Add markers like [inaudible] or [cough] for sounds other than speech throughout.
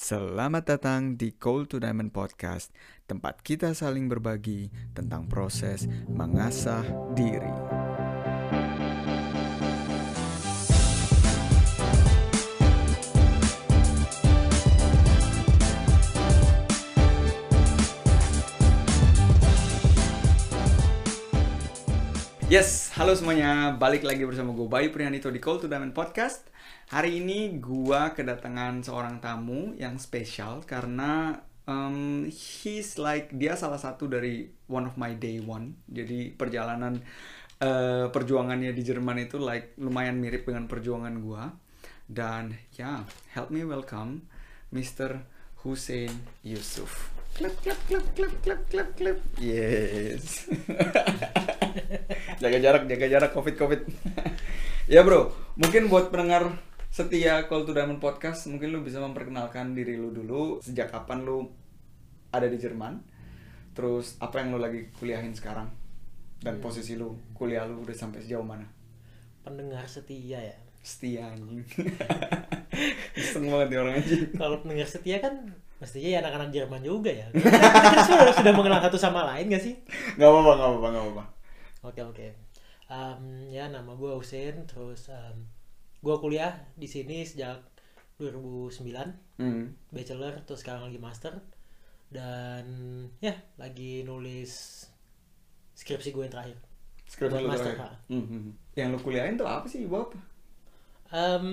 Selamat datang di Cold to Diamond Podcast, tempat kita saling berbagi tentang proses mengasah diri. Yes, halo semuanya. Balik lagi bersama gue Bayu Prihanito di Call to Diamond Podcast. Hari ini gue kedatangan seorang tamu yang spesial karena um, he's like dia salah satu dari one of my day one. Jadi perjalanan uh, perjuangannya di Jerman itu like lumayan mirip dengan perjuangan gue. Dan ya, help me welcome Mr. Hussein Yusuf. Klep, klep, klep, klep, klep, klep, klep. Yes. [laughs] jaga jarak, jaga jarak, covid, covid. [laughs] ya bro, mungkin buat pendengar setia Call to Diamond Podcast, mungkin lu bisa memperkenalkan diri lu dulu. Sejak kapan lu ada di Jerman? Terus apa yang lu lagi kuliahin sekarang? Dan posisi lu, kuliah lu udah sampai sejauh mana? pendengar setia ya Setia anjing. [laughs] Iseng banget nih orang anjing. kalau pendengar setia kan mestinya ya anak-anak Jerman juga ya Kita [laughs] sudah, sudah mengenal satu sama lain gak sih Gak apa-apa, gak apa-apa, gak apa-apa. Oke oke Em, ya nama gue Husin terus em, gue kuliah di sini sejak 2009 Hmm. bachelor terus sekarang lagi master dan ya lagi nulis skripsi gue yang terakhir Skripsi lu master, terakhir. ha. Hmm. Yang lu kuliahin tuh apa sih? Apa? Em,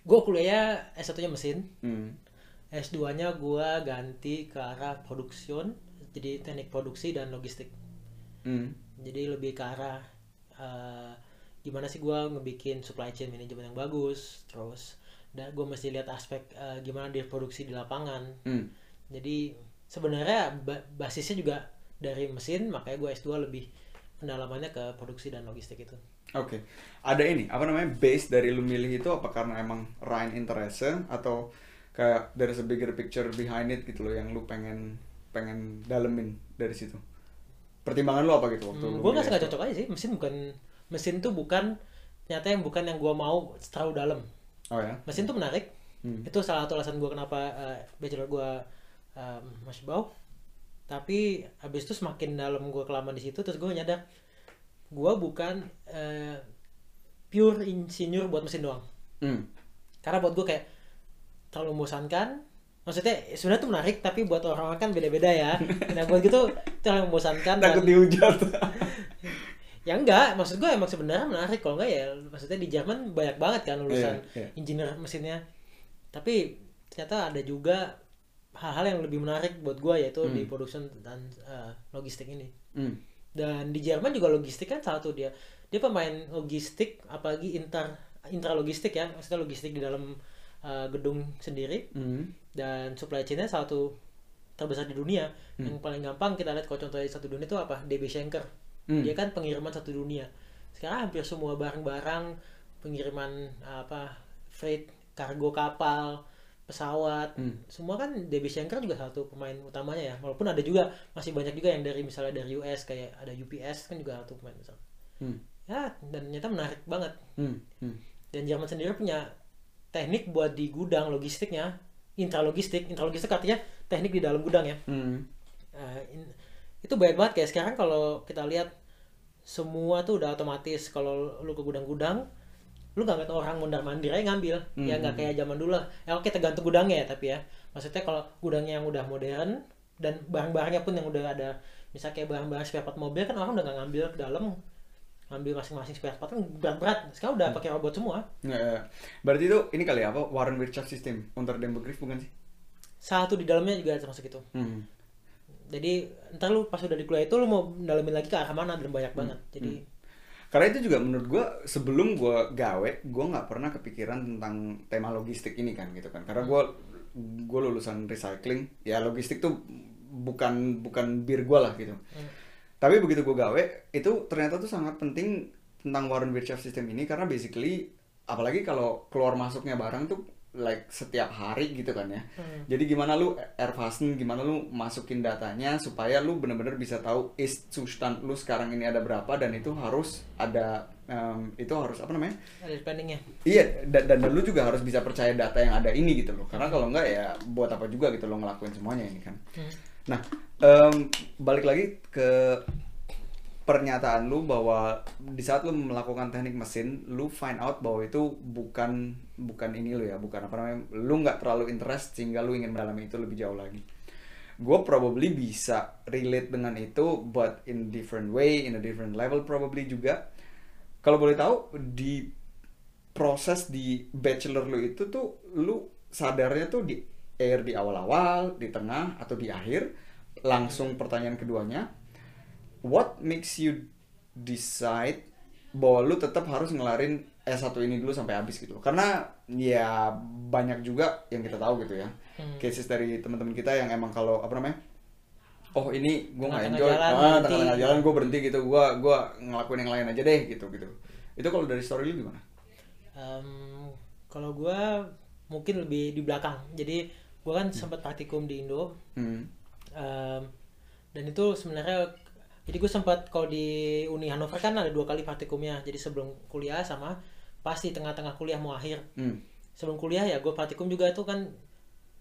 gue kuliahnya S1 nya mesin Hmm. S2 nya gue ganti ke arah production jadi teknik produksi dan logistik Hmm. Jadi lebih ke arah eh, gimana sih gue ngebikin supply chain management yang bagus terus dan gue mesti lihat aspek eh, gimana dia produksi di lapangan Hmm. jadi sebenarnya ba- basisnya juga dari mesin makanya gue S2 lebih pendalamannya ke produksi dan logistik itu Oke, ada ini apa namanya base dari lu milih itu apa karena emang Ryan interest atau kayak there's a bigger picture behind it gitu loh yang lu pengen pengen dalemin dari situ. Pertimbangan lu apa gitu waktu lu? gue nggak itu? cocok aja sih mesin bukan mesin tuh bukan ternyata yang bukan yang gue mau terlalu dalam Oh ya. mesin tuh menarik Hmm. itu salah satu alasan gue kenapa eh, bachelor gue um, masih bau tapi habis itu semakin dalam gue kelamaan di situ terus gue nyadar gue bukan eh, pure insinyur buat mesin doang Hmm. karena buat gue kayak terlalu membosankan maksudnya sebenarnya tuh menarik tapi buat orang-orang kan beda-beda ya [laughs] nah buat gitu terlalu membosankan dan- Takut dihujat. [laughs] ya enggak maksud gue emang sebenarnya menarik kalau enggak ya maksudnya di Jerman banyak banget kan lulusan Iya, iya. engineer mesinnya tapi ternyata ada juga hal-hal yang lebih menarik buat gue yaitu di production dan uh, logistik ini Hmm. dan di Jerman juga logistik kan salah satu dia dia pemain logistik apalagi inter intra logistik ya maksudnya logistik di dalam uh, gedung sendiri Hmm. dan supply chainnya satu terbesar di dunia yang paling gampang kita lihat kalau contohnya satu dunia itu apa DB Schenker Hmm. dia kan pengiriman satu dunia sekarang hampir semua barang-barang pengiriman apa freight kargo kapal pesawat Hmm. semua kan DB Schenker juga satu pemain utamanya ya walaupun ada juga masih banyak juga yang dari misalnya dari US kayak ada UPS kan juga satu pemain besar Hmm. ya dan ternyata menarik banget Hmm. Hmm. dan Jerman sendiri punya teknik buat di gudang logistiknya intralogistik. Intralogistik artinya teknik di dalam gudang ya. Hmm. Nah, in- itu banyak banget. Kayak sekarang kalau kita lihat semua tuh udah otomatis. Kalau lu ke gudang-gudang lu nggak ngeliat orang mondar mandir aja ngambil. Ya nggak kayak zaman dulu lah. Ya oke tergantung gudangnya ya tapi ya. Maksudnya kalau gudangnya yang udah modern dan barang-barangnya pun yang udah ada misalnya kayak barang-barang spare part mobil kan orang udah nggak ngambil ke dalam ngambil masing-masing spare part kan berat-berat sekarang udah pakai robot semua Ya, ya. Berarti itu ini kali ya apa Warren Wirtschaft System Unter dem Begriff bukan sih? satu di dalamnya juga termasuk itu Hmm. jadi ntar lu pas udah di kuliah itu lu mau dalamin lagi ke arah mana dan banyak banget jadi Karena itu juga menurut gue sebelum gue gawe, gue nggak pernah kepikiran tentang tema logistik ini kan gitu kan. Karena gue gue lulusan recycling, ya logistik tuh bukan bukan bir gue lah gitu. Tapi begitu gue gawe, itu ternyata tuh sangat penting tentang Warren Wirtschaft System ini karena basically apalagi kalau keluar masuknya barang tuh like setiap hari gitu kan ya. Hmm. Jadi gimana lu Airfasten, gimana lu masukin datanya supaya lu bener-bener bisa tahu is zustand lu sekarang ini ada berapa dan itu harus ada em, itu harus apa namanya? ada spendingnya Iya, dan, dan lu juga harus bisa percaya data yang ada ini gitu loh. Karena kalau enggak ya buat apa juga gitu lo ngelakuin semuanya ini kan. Hmm. Nah, em, balik lagi ke pernyataan lu bahwa di saat lu melakukan teknik mesin, lu find out bahwa itu bukan bukan ini lu ya, bukan apa namanya, lu nggak terlalu interest sehingga lu ingin mendalami itu lebih jauh lagi. Gue probably bisa relate dengan itu, but in different way, in a different level probably juga. Kalau boleh tahu di proses di bachelor lu itu tuh lu sadarnya tuh di air di awal-awal, di tengah atau di akhir. Langsung pertanyaan keduanya, what makes you decide bahwa lu tetap harus ngelarin S1 ini dulu sampai habis gitu. Karena ya banyak juga yang kita tahu gitu ya. Hmm. Cases dari teman-teman kita yang emang kalau apa namanya? Oh ini gue nggak enjoy, jalan, ah, tengah-tengah jalan gue berhenti gitu, gue gua ngelakuin yang lain aja deh gitu gitu. Itu kalau dari story lu gimana? Em, kalau gue mungkin lebih di belakang jadi gue kan sempat praktikum di Indo. Hmm. Em, dan itu sebenarnya jadi gue sempat kalau di Uni Hannover kan ada dua kali praktikumnya. Jadi sebelum kuliah sama pas di tengah-tengah kuliah mau akhir. Hmm. sebelum kuliah ya gue praktikum juga itu kan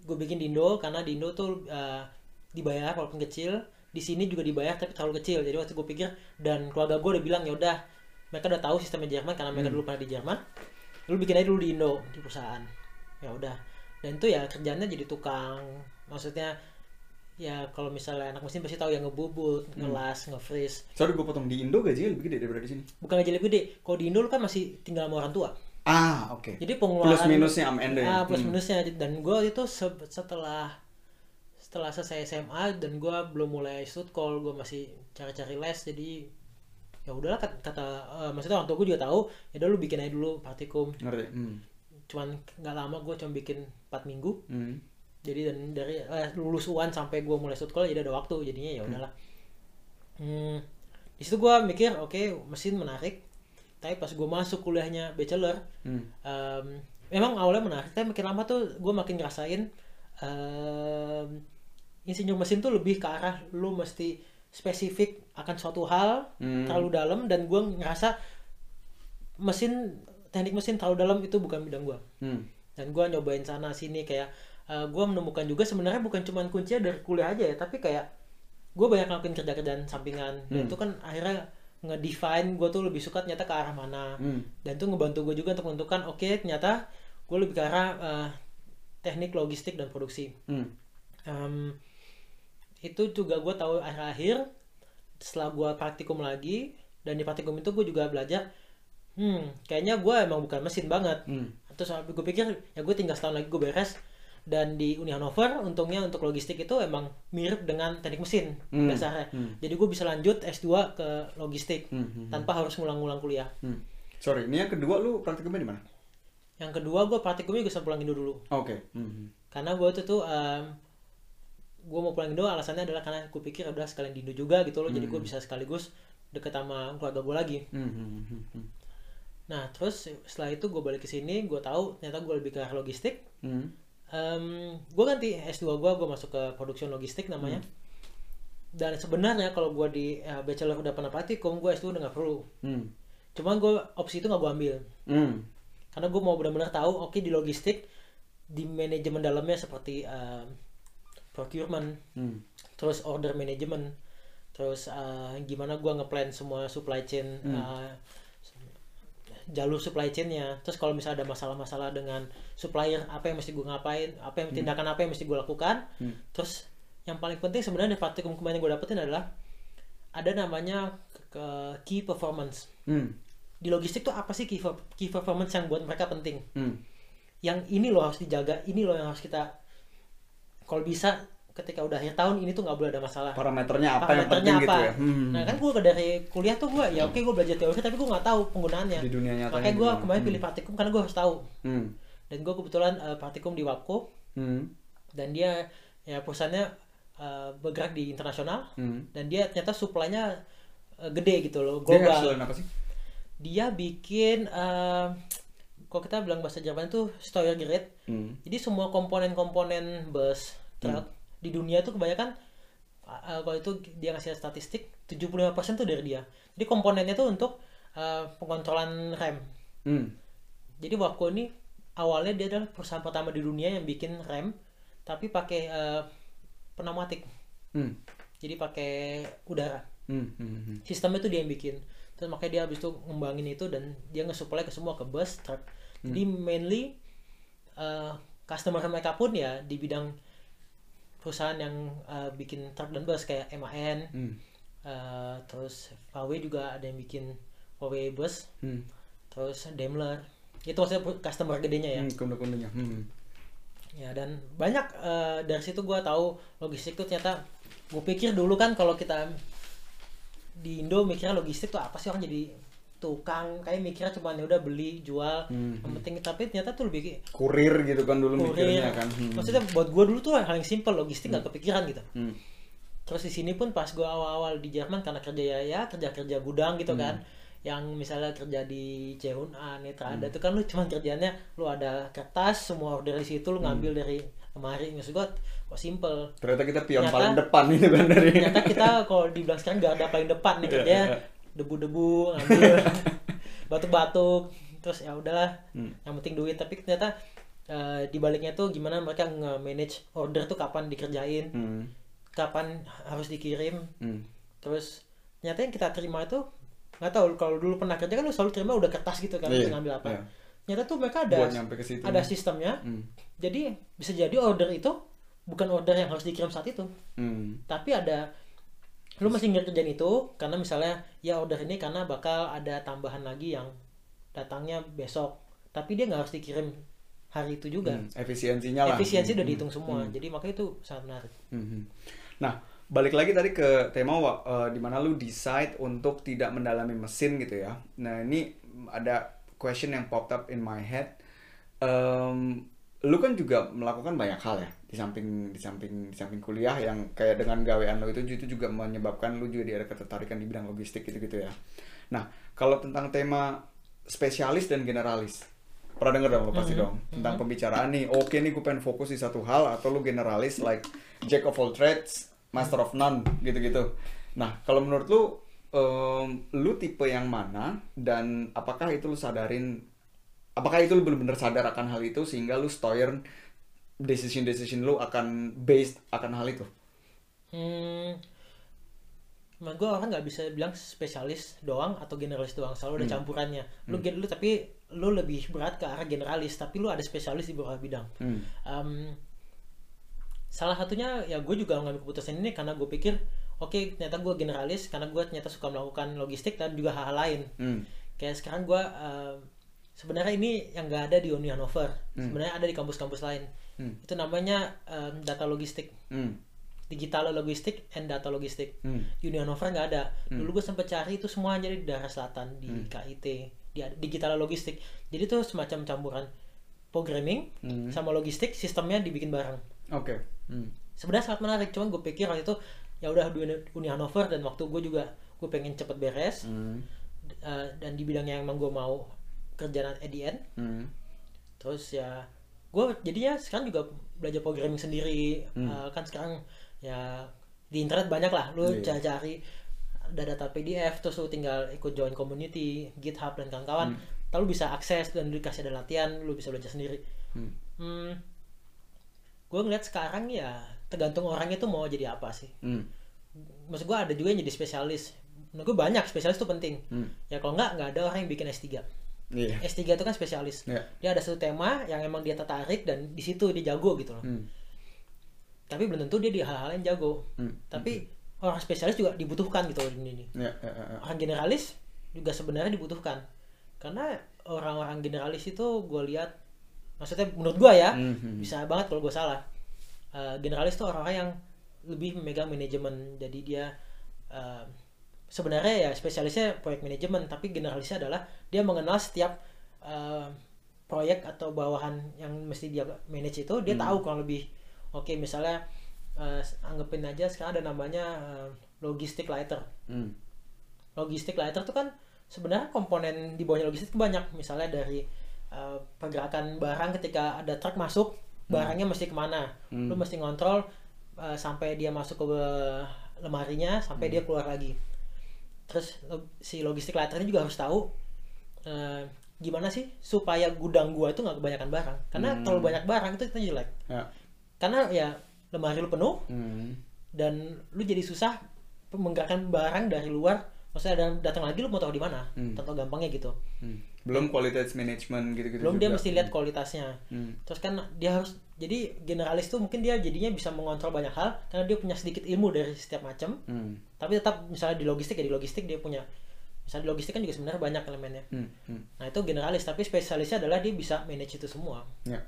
gue bikin di Indo karena di Indo tuh eh, dibayar walaupun kecil. Di sini juga dibayar tapi terlalu kecil. Jadi waktu gue pikir dan keluarga gue udah bilang ya udah mereka udah tahu sistemnya Jerman karena mereka dulu pernah di Jerman. Lu bikin aja dulu di Indo di perusahaan. Ya udah dan itu ya kerjanya jadi tukang maksudnya ya kalau misalnya anak mesin pasti tahu yang ngebubut, ngelas, nge-freeze. Sorry gue potong di Indo gajinya lebih gede daripada di sini. Bukan gaji lebih gede. Kalau di Indo lu kan masih tinggal sama orang tua. Ah oke. Jadi pengeluaran Plus minusnya am end ya. Ah, plus Hmm. minusnya dan gue itu se- setelah setelah selesai SMA dan gue belum mulai stud call gue masih cari-cari les jadi ya udahlah kata, kata eh, maksudnya orang tua gue juga tahu ya udah lu bikin aja dulu praktikum Ngerti? Hmm. Cuman nggak lama gue cuma bikin 4 minggu Hmm. jadi dan dari eh, lulus UAN sampai gue mulai stud call jadi ada waktu jadinya ya udahlah hmm. di situ gue mikir oke mesin menarik tapi pas gue masuk kuliahnya bachelor Hmm. em, memang awalnya menarik tapi makin lama tuh gue makin ngerasain em, insinyur mesin tuh lebih ke arah lu mesti spesifik akan suatu hal Hmm. terlalu dalam dan gue ngerasa mesin teknik mesin terlalu dalam itu bukan bidang gue Hmm. dan gue nyobain sana sini kayak gue menemukan juga sebenarnya bukan cuma kuncinya dari kuliah aja ya tapi kayak gue banyak ngelakuin kerja-kerjaan sampingan dan Hmm. itu kan akhirnya ngedefine gue tuh lebih suka ternyata ke arah mana Hmm. dan itu ngebantu gue juga untuk menentukan oke ternyata gue lebih ke arah eh, teknik logistik dan produksi Hmm. Em, itu juga gue tahu akhir-akhir setelah gue praktikum lagi dan di praktikum itu gue juga belajar hmm kayaknya gue emang bukan mesin banget Hmm. terus gue pikir ya gue tinggal setahun lagi gue beres dan di Uni Hannover untungnya untuk logistik itu emang mirip dengan teknik mesin Hmm. dasarnya Hmm. jadi gue bisa lanjut S2 ke logistik Hmm. Hmm. tanpa harus ngulang-ngulang kuliah Hmm. Sorry, ini yang kedua lu praktikumnya di mana? yang kedua gue praktikumnya juga pulang Indo dulu Oke. Hmm. karena gue tuh tuh gue mau pulang Indo alasannya adalah karena gue pikir udah sekalian di Indo juga gitu loh jadi gue bisa sekaligus deket sama keluarga gue lagi Hmm. Hmm. Hmm. Hmm. nah terus setelah itu gue balik ke sini gue tahu ternyata gue lebih ke arah logistik Hmm. gue ganti S2 gue gue masuk ke production logistik namanya dan sebenarnya kalau gue di eh, bachelor udah pernah praktikum gue S2 udah nggak perlu Hmm. cuman gue opsi itu nggak gue ambil Hmm. karena gue mau benar-benar tahu oke di logistik di manajemen dalamnya seperti um, procurement Hmm. terus order management terus uh, gimana gua ngeplan semua supply chain uh, jalur supply chainnya terus kalau misalnya ada masalah-masalah dengan supplier apa yang mesti gue ngapain apa yang tindakan apa yang mesti gue lakukan Hmm. terus yang paling penting sebenarnya praktikum kemarin yang gue dapetin adalah ada namanya ke- key performance Hmm. di logistik tuh apa sih key, key performance yang buat mereka penting Hmm. yang ini loh harus dijaga ini loh yang harus kita kalau bisa ketika udah akhir tahun ini tuh nggak boleh ada masalah Parameternya apa yang Parameternya penting apa? gitu ya? Hmm. nah kan gue dari kuliah tuh gue ya oke gue belajar teori tapi gue nggak tahu penggunaannya Di dunia nyatanya makanya gue kemarin Hmm. pilih praktikum karena gue harus tahu Hmm. dan gue kebetulan eh, praktikum di Wapco Hmm. dan dia ya perusahaannya eh, bergerak di internasional Hmm. dan dia ternyata supply-nya eh, gede gitu loh Dia global hasilin apa sih? dia bikin eh, kalau kita bilang bahasa Jerman itu Steuergerät Hmm. jadi semua komponen-komponen bus truk di dunia itu kebanyakan uh, kalau itu dia ngasih statistik 75% tuh dari dia jadi komponennya tuh untuk uh, pengontrolan rem Hmm. jadi Wako ini awalnya dia adalah perusahaan pertama di dunia yang bikin rem tapi pakai uh, pneumatik Hmm. jadi pakai udara Hmm. Hmm. Hmm. sistemnya tuh dia yang bikin terus makanya dia habis itu ngembangin itu dan dia nge-supply ke semua ke bus truck jadi mainly uh, customer mereka pun ya di bidang perusahaan yang uh, bikin truck dan bus kayak MAN Hmm. uh, terus VW juga ada yang bikin VW bus Hmm. terus Daimler itu maksudnya customer gedenya ya Hmm. Kunde-kundenya. Hmm. ya dan banyak eh, dari situ gua tahu logistik tuh ternyata gue pikir dulu kan kalau kita di Indo mikirnya logistik tuh apa sih orang jadi tukang kayak mikirnya cuma ya udah beli jual Hmm. yang penting tapi ternyata tuh lebih Kurir gitu kan dulu kurir mikirnya kan. Hmm. maksudnya buat gue dulu tuh hal yang simple logistik nggak kepikiran gitu Hmm. terus di sini pun pas gua awal-awal di Jerman karena kerja ya ya kerja kerja gudang gitu kan yang misalnya kerja di C&A, Netra ada tuh kan lu cuma kerjanya lu ada kertas semua order di situ lu ngambil dari lemari maksud gua kok simple Ternyata kita pion Ternyata- paling depan itu kan dari. ternyata kita kalau dibilang sekarang gak ada paling depan [laughs] nih kerja. Debu-debu ngambil [laughs] batuk-batuk terus ya udahlah Hmm. yang penting duit tapi ternyata eh, di baliknya tuh gimana mereka nge-manage order tuh kapan dikerjain Hmm. kapan harus dikirim Hmm. terus ternyata yang kita terima itu nggak tahu kalau dulu pernah kerja kan lu selalu terima udah kertas gitu kan lu ngambil apa iya. ternyata tuh mereka ada situ. ada sistemnya Hmm. jadi bisa jadi order itu bukan order yang harus dikirim saat itu Hmm. tapi ada lu masih ngerjain itu karena misalnya ya order ini karena bakal ada tambahan lagi yang datangnya besok tapi dia nggak harus dikirim hari itu juga Hmm. Efisiensinya lah. efisiensi udah Hmm. dihitung semua jadi makanya itu sangat menarik Mhm. Nah, balik lagi tadi ke tema wa- eh, di mana lu decide untuk tidak mendalami mesin gitu ya. Nah, ini ada question yang popped up in my head. Em, lu kan juga melakukan banyak hal ya di samping di samping di samping kuliah yang kayak dengan gawean lo itu itu juga menyebabkan lu juga ada ketertarikan di bidang logistik gitu-gitu ya. Nah, kalau tentang tema spesialis dan generalis, pernah denger dong lo pasti dong tentang pembicaraan nih. Oke nih gue pengen fokus di satu hal atau lu generalis like jack of all trades, master of none gitu-gitu. Nah, kalau menurut lu em, lu tipe yang mana dan apakah itu lu sadarin apakah itu lu benar-benar sadar akan hal itu sehingga lu steuer decision decision lu akan based akan hal itu? Hmm, gue orang nggak bisa bilang spesialis doang atau generalis doang selalu ada campurannya lu gen lu tapi lu lebih berat ke arah generalis tapi lu ada spesialis di beberapa bidang Hmm. Em, salah satunya ya gue juga ngambil keputusan ini karena gue pikir oke ternyata gue generalis karena gue ternyata suka melakukan logistik dan juga hal-hal lain Hmm. kayak sekarang gue em, sebenarnya ini yang nggak ada di Uni Hannover sebenarnya ada di kampus-kampus lain Hmm. itu namanya em, data logistik Hmm. digital logistik and data logistik Hmm. Uni Hannover nggak ada. Dulu gue sempet cari itu semua jadi di daerah selatan di KIT di digital logistik. Jadi itu semacam campuran programming Hmm. sama logistik sistemnya dibikin bareng. Oke. Hmm. Sebenarnya sangat menarik. Cuman gue pikir waktu itu ya udah di Uni- Hannover dan waktu gue juga gue pengen cepet beres Hmm. eh, dan di bidang yang emang gue mau kerjaan at the end. Hmm. Terus ya gue jadinya sekarang juga belajar programming sendiri Eh, kan sekarang ya di internet banyak lah lu Iya. cari-cari ada data PDF terus lu tinggal ikut join community GitHub dan kawan-kawan lalu bisa akses dan lu dikasih ada latihan lu bisa belajar sendiri Hmm. hmm, gue ngeliat sekarang ya tergantung orangnya tuh mau jadi apa sih Hmm. maksud gue ada juga yang jadi spesialis menurut gue banyak spesialis tuh penting Hmm. ya kalau nggak nggak ada orang yang bikin S3 Iya. S3 itu kan spesialis Iya. dia ada satu tema yang emang dia tertarik dan di situ dia jago gitu loh Hmm. tapi belum tentu dia di hal-hal yang jago Hmm. tapi orang spesialis juga dibutuhkan gitu loh di ini Iya, iya, iya, iya. orang generalis juga sebenarnya dibutuhkan karena orang-orang generalis itu gue lihat maksudnya menurut gue ya Mhm. bisa banget kalau gue salah Eh, generalis tuh orang-orang yang lebih memegang manajemen jadi dia eh, sebenarnya ya spesialisnya proyek manajemen tapi generalisnya adalah dia mengenal setiap eh, proyek atau bawahan yang mesti dia manage itu dia tahu kurang lebih oke misalnya eh, anggapin aja sekarang ada namanya eh, logistik lighter Hmm. logistik lighter tuh kan sebenarnya komponen di bawahnya logistik tuh banyak misalnya dari uh, pergerakan barang ketika ada truk masuk barangnya mesti ke mana Hmm. lu mesti ngontrol uh, sampai dia masuk ke uh, lemarinya sampai Hmm. dia keluar lagi terus si logistik ini juga harus tahu uh, gimana sih supaya gudang gua itu nggak kebanyakan barang karena Hmm. terlalu banyak barang itu itu jelek Ya. karena ya lemari lu penuh Hmm. dan lu jadi susah menggerakkan barang dari luar maksudnya dan datang lagi lu mau tahu di mana Hmm. contoh gampangnya gitu Hmm. Belum quality management gitu-gitu belum dia juga. mesti lihat kualitasnya Hmm. terus kan dia harus jadi generalis tuh mungkin dia jadinya bisa mengontrol banyak hal karena dia punya sedikit ilmu dari setiap macam Hmm. tapi tetap misalnya di logistik ya di logistik dia punya misalnya di logistik kan juga sebenarnya banyak elemennya Hmm. Hmm. nah itu generalis tapi spesialisnya adalah dia bisa manage itu semua Ya.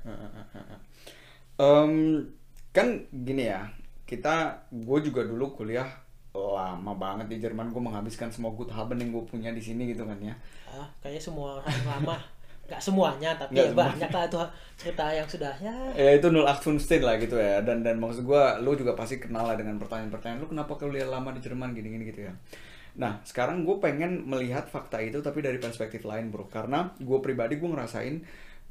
Em, kan gini ya, kita, gue juga dulu kuliah lama banget di Jerman, gue menghabiskan semua good haben yang gue punya di sini gitu kan ya. ah kayaknya semua lama [laughs] nggak semuanya tapi Nggak ya semuanya. banyak lah itu cerita yang sudah ya Ya itu nul Akfunstein lah gitu ya, dan dan maksud gue, lu juga pasti kenal lah dengan pertanyaan-pertanyaan, lu kenapa kuliah lama di Jerman gini-gini gitu ya. Nah, sekarang gue pengen melihat fakta itu tapi dari perspektif lain bro, karena gue pribadi gue ngerasain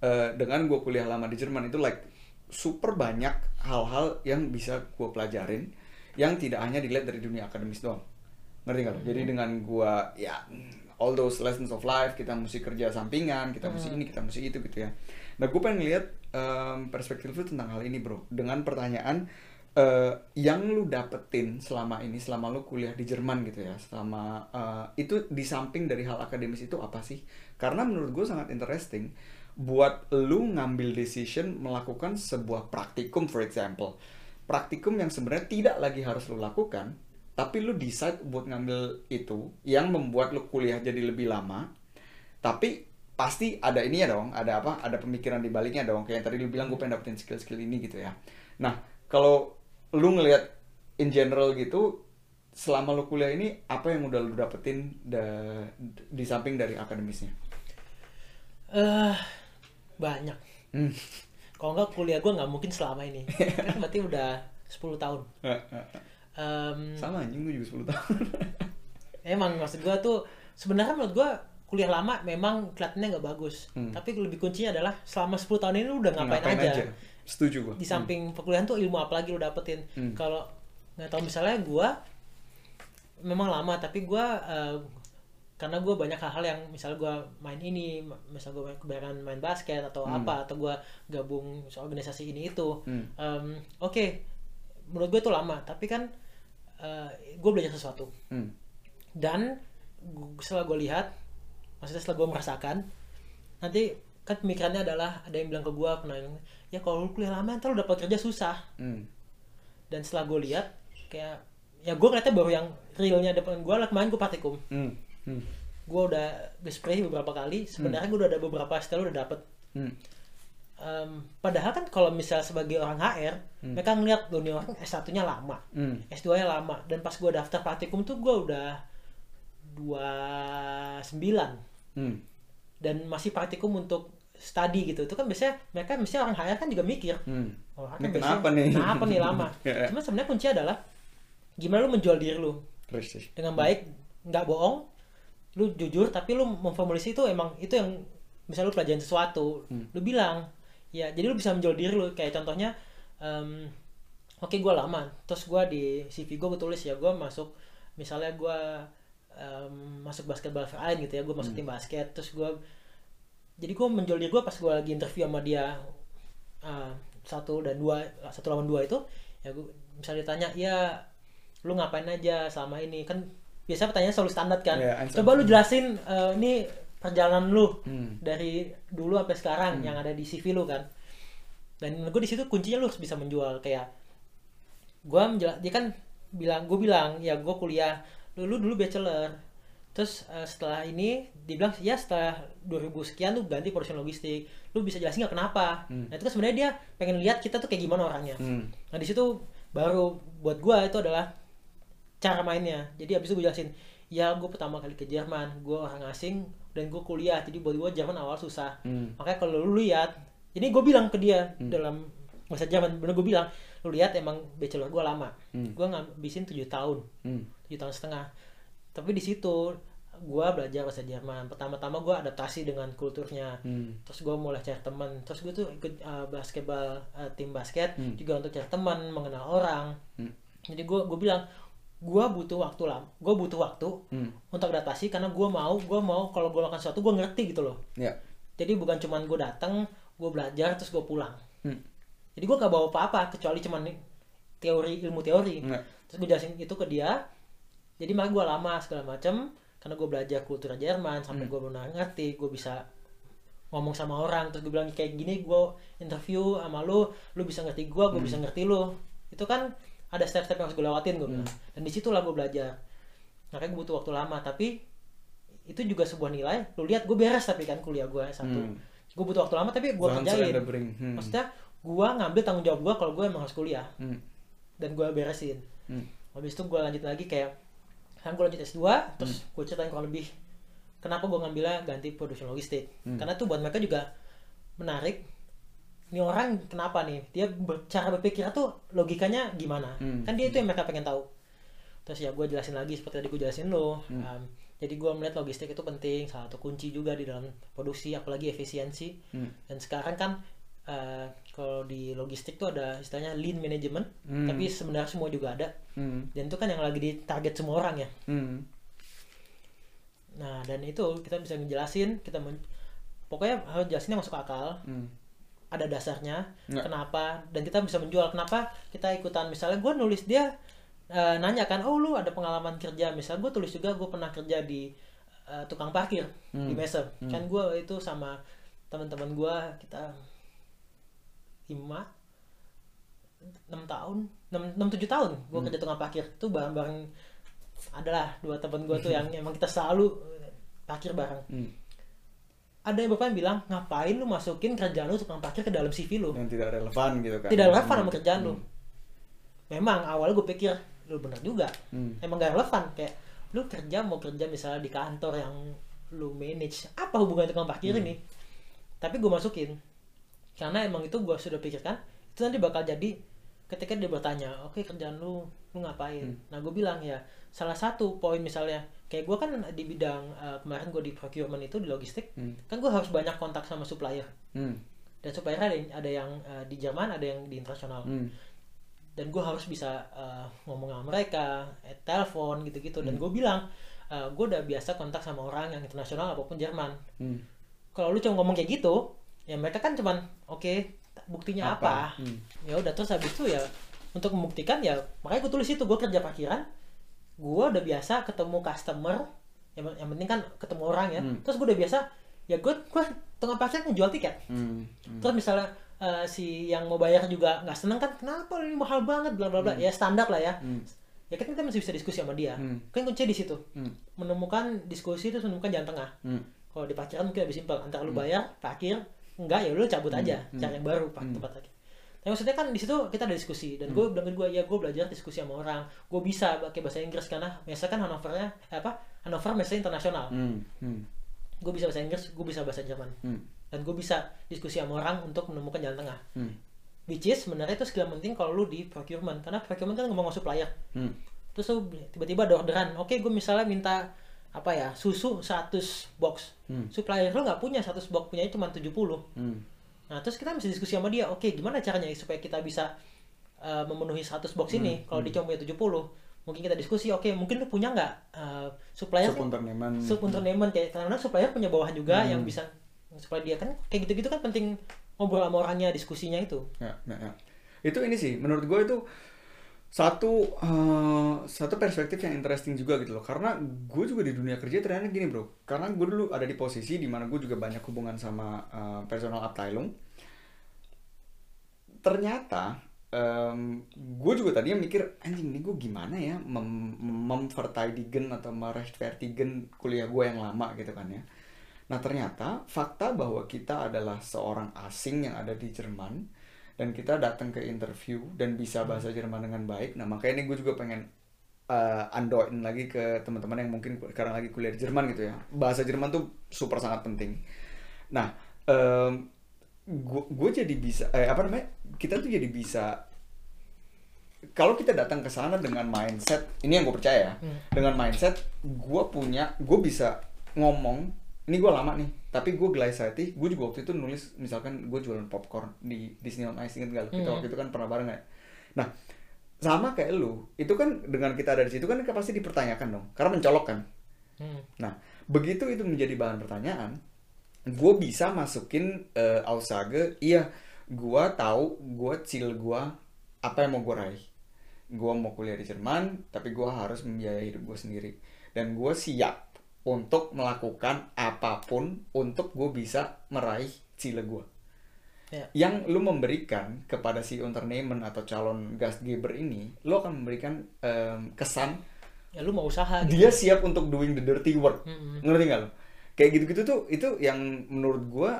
eh, dengan gue kuliah lama di Jerman itu like super banyak hal-hal yang bisa gue pelajarin yang tidak hanya dilihat dari dunia akademis doang. Ngerti nggak lo? Jadi dengan gue ya all those lessons of life kita mesti kerja sampingan, kita mesti ini, kita mesti itu gitu ya. Nah, gue pengen lihat em, perspektif lu tentang hal ini bro, dengan pertanyaan eh, yang lu dapetin selama ini, selama lu kuliah di Jerman gitu ya, selama eh, itu di samping dari hal akademis itu apa sih? Karena menurut gue sangat interesting buat lu ngambil decision melakukan sebuah praktikum for example. Praktikum yang sebenarnya tidak lagi harus lu lakukan, tapi lu decide buat ngambil itu yang membuat lu kuliah jadi lebih lama. Tapi pasti ada ini ya dong, ada apa? Ada pemikiran di baliknya dong. Kayak yang tadi lu bilang gue pengen dapetin skill-skill ini gitu ya. Nah, kalau lu ngelihat in general gitu selama lu kuliah ini apa yang udah lu dapetin da- di samping dari akademisnya? eh banyak Hmm. Kalau nggak kuliah gue nggak mungkin selama ini [laughs] kan berarti udah 10 tahun Em, Sama anjing gue juga 10 tahun. [laughs] emang maksud gue tuh sebenarnya menurut gue kuliah lama memang kelihatannya nggak bagus Hmm. tapi lebih kuncinya adalah selama 10 tahun ini lu udah ngapain, aja. Setuju gue. di samping perkuliahan tuh ilmu apa lagi lu dapetin Hmm. kalau nggak tahu misalnya gue memang lama tapi gue karena gue banyak hal-hal yang misalnya gue main ini misal gue kebanyakan main basket atau Hmm. apa atau gue gabung organisasi ini itu Hmm. Em, oke menurut gue itu lama tapi kan gue belajar sesuatu Hmm. dan setelah gue lihat maksudnya setelah gue merasakan nanti kan pemikirannya adalah ada yang bilang ke gue pernah ya kalau lu kuliah lama ntar lu dapat kerja susah Hmm. dan setelah gue lihat kayak ya gue kelihatnya baru yang realnya depan gue lah kemarin gue praktikum Hmm. Hmm. gue udah spray beberapa kali sebenarnya gue udah ada beberapa style udah dapet Hmm. Em, padahal kan kalau misal sebagai orang HR mereka ngeliat orang S1 nya lama Hmm. S2 nya lama dan pas gue daftar praktikum tuh gue udah 29 Hmm. dan masih praktikum untuk study gitu itu kan biasanya mereka misalnya orang HR kan juga mikir Hmm. oh, kan kenapa biasanya- nih? kenapa nih lama [laughs] Ya. cuma sebenarnya kunci adalah gimana lu menjual diri lu Terus dengan baik nggak bohong lu jujur tapi lu memformulasi itu emang itu yang misalnya lu pelajarin sesuatu Hmm. lu bilang ya jadi lu bisa menjual diri lu kayak contohnya em, oke gue lama terus gue di CV gue gue tulis ya gue masuk misalnya gue em, masuk basketball lain gitu ya gue masuk Hmm. tim basket terus gue jadi gue menjual diri gue pas gue lagi interview sama dia eh, satu dan dua satu lawan dua itu ya gue misalnya ditanya ya lu ngapain aja selama ini kan biasa pertanyaan selalu standar kan. Iya, answer. coba lu jelasin eh, ini perjalanan lu Hmm. dari dulu sampai sekarang yang ada di CV lu kan. Dan gue di situ kuncinya lu harus bisa menjual. Kayak gue menjela- dia kan bilang gue bilang ya gue kuliah. Lu, lu dulu bachelor. Terus eh, setelah ini dibilang ya setelah 2000 sekian lu ganti production logistik. Lu bisa jelasin nggak kenapa? Hmm. nah itu kan sebenarnya dia pengen lihat kita tuh kayak gimana orangnya. Hmm. Nah di situ baru buat gua itu adalah cara mainnya. Jadi abis itu gue jelasin, ya gue pertama kali ke Jerman, gue orang asing dan gue kuliah. Jadi buat gue Jerman awal susah. Hmm. Makanya kalau lu lihat, ini gue bilang ke dia Hmm. dalam masa Jerman, bener gue bilang, lu lihat emang bachelor gue lama. Hmm. Gue ngabisin 7 tahun, Hmm. 7 tahun setengah. Tapi di situ gue belajar bahasa Jerman pertama-tama gue adaptasi dengan kulturnya Hmm. terus gue mulai cari teman terus gue tuh ikut uh, basketball uh, tim basket Hmm. juga untuk cari teman mengenal orang Hmm. jadi gue gue bilang gue butuh waktu lama gue butuh waktu Hmm. untuk adaptasi karena gue mau gue mau kalau gue lakukan sesuatu gue ngerti gitu loh Ya. jadi bukan cuman gue datang gue belajar terus gue pulang Hmm. jadi gue gak bawa apa-apa kecuali cuman teori ilmu teori Nggak. terus gue jelasin itu ke dia jadi makanya gue lama segala macam karena gue belajar kultur Jerman sampai gue benar ngerti gue bisa ngomong sama orang terus gue bilang kayak gini gue interview sama lu lu bisa ngerti gue gue bisa ngerti lu itu kan ada step-step yang harus gue lewatin gue bilang dan di situlah gue belajar makanya gue butuh waktu lama tapi itu juga sebuah nilai lu lihat gue beres tapi kan kuliah gue satu Hmm. gue butuh waktu lama tapi gue kerjain. Hmm. maksudnya gue ngambil tanggung jawab gue kalau gue emang harus kuliah Hmm. dan gue beresin Hmm. habis itu gue lanjut lagi kayak kan gue lanjut S2 terus gue ceritain kurang lebih kenapa gue ngambilnya ganti production logistik Hmm. karena tuh buat mereka juga menarik ini orang kenapa nih dia ber- cara berpikirnya tuh logikanya gimana Hmm. kan dia itu yang mereka pengen tahu terus ya gue jelasin lagi seperti tadi gue jelasin lo Hmm. Um, jadi gue melihat logistik itu penting salah satu kunci juga di dalam produksi apalagi efisiensi Hmm. dan sekarang kan uh, kalau di logistik tuh ada istilahnya lean management Hmm. tapi sebenarnya semua juga ada Hmm. dan itu kan yang lagi ditarget semua orang ya Hmm. nah dan itu kita bisa ngejelasin kita men- pokoknya harus jelasinnya masuk akal Hmm. Ada dasarnya Nggak. kenapa dan kita bisa menjual kenapa kita ikutan misalnya gue nulis dia eh, nanya kan oh lu ada pengalaman kerja misalnya gue tulis juga gue pernah kerja di eh, tukang parkir di Hmm. Mesa kan gue itu sama teman-teman gue kita lima enam tahun enam enam tujuh tahun gue Hmm. kerja tukang parkir tuh bareng-bareng adalah dua teman gue tuh yang [laughs] emang kita selalu eh, parkir bareng Hmm. Ada yang bapak yang bilang ngapain lu masukin kerjaan lu tukang parkir ke dalam CV lu Yang tidak relevan gitu kan. tidak relevan sama Hmm. kerjaan lu memang awalnya gue pikir lu bener juga Hmm. emang gak relevan kayak lu kerja mau kerja misalnya di kantor yang lu manage apa hubungannya tukang parkir Hmm. ini tapi gue masukin karena emang itu gue sudah pikirkan itu nanti bakal jadi ketika dia bertanya oke kerjaan lu lu ngapain Hmm. nah gue bilang ya salah satu poin misalnya kayak gue kan di bidang eh, kemarin gue di procurement itu di logistik Hmm. kan gue harus banyak kontak sama supplier Hmm. dan supplier ada yang, ada yang eh, di Jerman ada yang di internasional Hmm. dan gue harus bisa eh, ngomong sama mereka eh, telepon gitu-gitu dan Hmm. gue bilang gue udah biasa kontak sama orang yang internasional apa pun Jerman Hmm. kalau lu cuma ngomong kayak gitu ya mereka kan cuman oke buktinya apa, Hmm. ya udah terus habis itu ya untuk membuktikan ya makanya gue tulis itu gue kerja parkiran gue udah biasa ketemu customer yang, yang penting kan ketemu orang ya Hmm. terus gue udah biasa ya gue gue tengah parkir ngejual tiket Hmm. Hmm. terus misalnya eh, si yang mau bayar juga nggak seneng kan kenapa ini mahal banget bla bla bla ya standar lah ya Hmm. ya kan kita masih bisa diskusi sama dia Hmm. kan kuncinya di situ Hmm. menemukan diskusi itu menemukan jalan tengah Hmm. kalau di parkiran mungkin lebih simpel antara lu bayar parkir enggak ya lu cabut aja Hmm. cari yang baru pak Hmm. tempat lagi tapi maksudnya kan di situ kita ada diskusi dan gue bilang ke gue ya gue belajar diskusi sama orang gue bisa pakai bahasa Inggris karena biasa kan Hanovernya eh, apa Hanover biasanya internasional Hmm. Hmm. gue bisa bahasa Inggris gue bisa bahasa Jerman Hmm. dan gue bisa diskusi sama orang untuk menemukan jalan tengah Hmm. which is sebenarnya itu skill penting kalau lu di procurement karena procurement kan ngomong sama supplier Hmm. terus lu tiba-tiba ada orderan oke gue misalnya minta apa ya susu 100 box Hmm. supplier lu nggak punya 100 box punya cuma 70 Hmm. Nah terus kita mesti diskusi sama dia oke gimana caranya supaya kita bisa uh, memenuhi 100 box ini Hmm. kalau dia cuma punya 70 mungkin kita diskusi oke mungkin lu punya nggak uh, supplier Subunternehmen. subunternehmen kayak kadang-kadang supplier punya bawahan juga Hmm. yang bisa supaya dia kan kayak gitu-gitu kan penting ngobrol sama orangnya diskusinya itu Ya, ya, ya. Itu ini sih, menurut gue itu satu eh, satu perspektif yang interesting juga gitu loh. Karena gue juga di dunia kerja ternyata gini bro. Karena gue dulu ada di posisi di mana gue juga banyak hubungan sama eh, personal Abteilung. Ternyata em, gue juga tadinya mikir anjing ini gue gimana ya mem memverteidigen atau merechtfertigen kuliah gue yang lama gitu kan ya. Nah ternyata fakta bahwa kita adalah seorang asing yang ada di Jerman dan kita datang ke interview dan bisa bahasa Jerman dengan baik. Nah makanya ini gue juga pengen uh, andoin lagi ke teman-teman yang mungkin sekarang lagi kuliah di Jerman gitu ya. Bahasa Jerman tuh super sangat penting. Nah gue gue jadi bisa eh, apa namanya kita tuh jadi bisa kalau kita datang ke sana dengan mindset ini yang gue percaya ya Hmm. dengan mindset gue punya gue bisa ngomong ini gue lama nih tapi gue Glycity gue juga waktu itu nulis misalkan gue jualan popcorn di Disney on Ice inget gak lu? kita Hmm. waktu itu kan pernah bareng ya nah sama kayak lu itu kan dengan kita ada di situ kan pasti dipertanyakan dong karena mencolok kan Hmm. Nah, begitu itu menjadi bahan pertanyaan, gue bisa masukin eh, aussage, iya, gue tahu gue chill gue apa yang mau gue raih. Gue mau kuliah di Jerman, tapi gue harus membiayai hidup gue sendiri. Dan gue siap untuk melakukan apa pun untuk gue bisa meraih cile gue. Ya. Yang lu memberikan kepada si entertainment atau calon gastgeber ini, lu akan memberikan em, kesan ya lu mau usaha gitu dia siap untuk doing the dirty work Mm-mm. ngerti nggak lo kayak gitu-gitu tuh itu yang menurut gua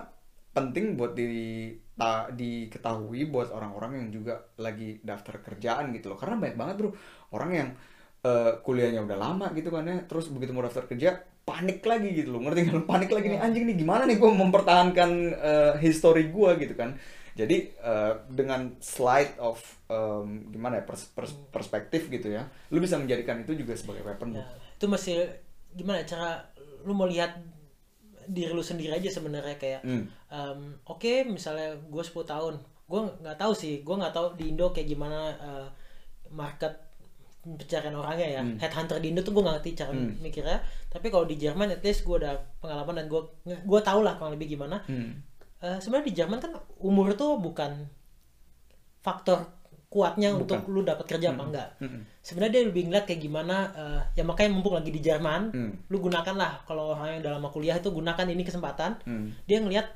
penting buat di ta- diketahui buat orang-orang yang juga lagi daftar kerjaan gitu loh karena banyak banget bro orang yang eh, kuliahnya udah lama gitu kan ya terus begitu mau daftar kerja panik lagi gitu loh. Ngerti lo panik lagi nih anjing nih gimana nih gua mempertahankan eh, history gua gitu kan. Jadi eh, dengan slide of em, gimana ya pers- pers- perspektif gitu ya lu bisa menjadikan itu juga sebagai weapon Ya, itu masih gimana ya, cara lu mau lihat diri lu sendiri aja sebenarnya kayak Hmm. em, oke misalnya gue 10 tahun gue nggak tahu sih gue nggak tahu di Indo kayak gimana eh, market pencarian orangnya ya Hmm. headhunter di Indo tuh gue nggak ngerti cara Hmm. mikirnya tapi kalau di Jerman at least gue udah pengalaman dan gue gue tau lah kurang lebih gimana Hmm. Eh, sebenarnya di Jerman kan umur tuh bukan faktor kuatnya Bukan. untuk lu dapat kerja apa Mm-mm. enggak Mm-mm. sebenarnya dia lebih ngeliat kayak gimana eh, ya makanya mumpung lagi di Jerman Hmm. lu gunakan lah kalau orang yang dalam lama kuliah itu gunakan ini kesempatan Hmm. dia ngelihat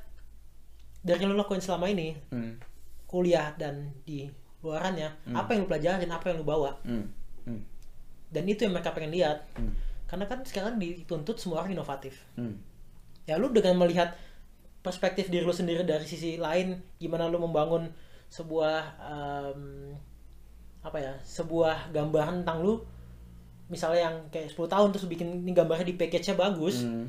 dari yang lu lakuin selama ini Hmm. kuliah dan di luarannya Hmm. apa yang lu pelajarin apa yang lu bawa Hmm. Dan itu yang mereka pengen lihat Hmm. karena kan sekarang dituntut semua orang inovatif Hmm. ya lu dengan melihat perspektif diri lu sendiri dari sisi lain gimana lu membangun sebuah em, apa ya sebuah gambaran tentang lu misalnya yang kayak 10 tahun terus bikin ini gambarnya di package-nya bagus Hmm.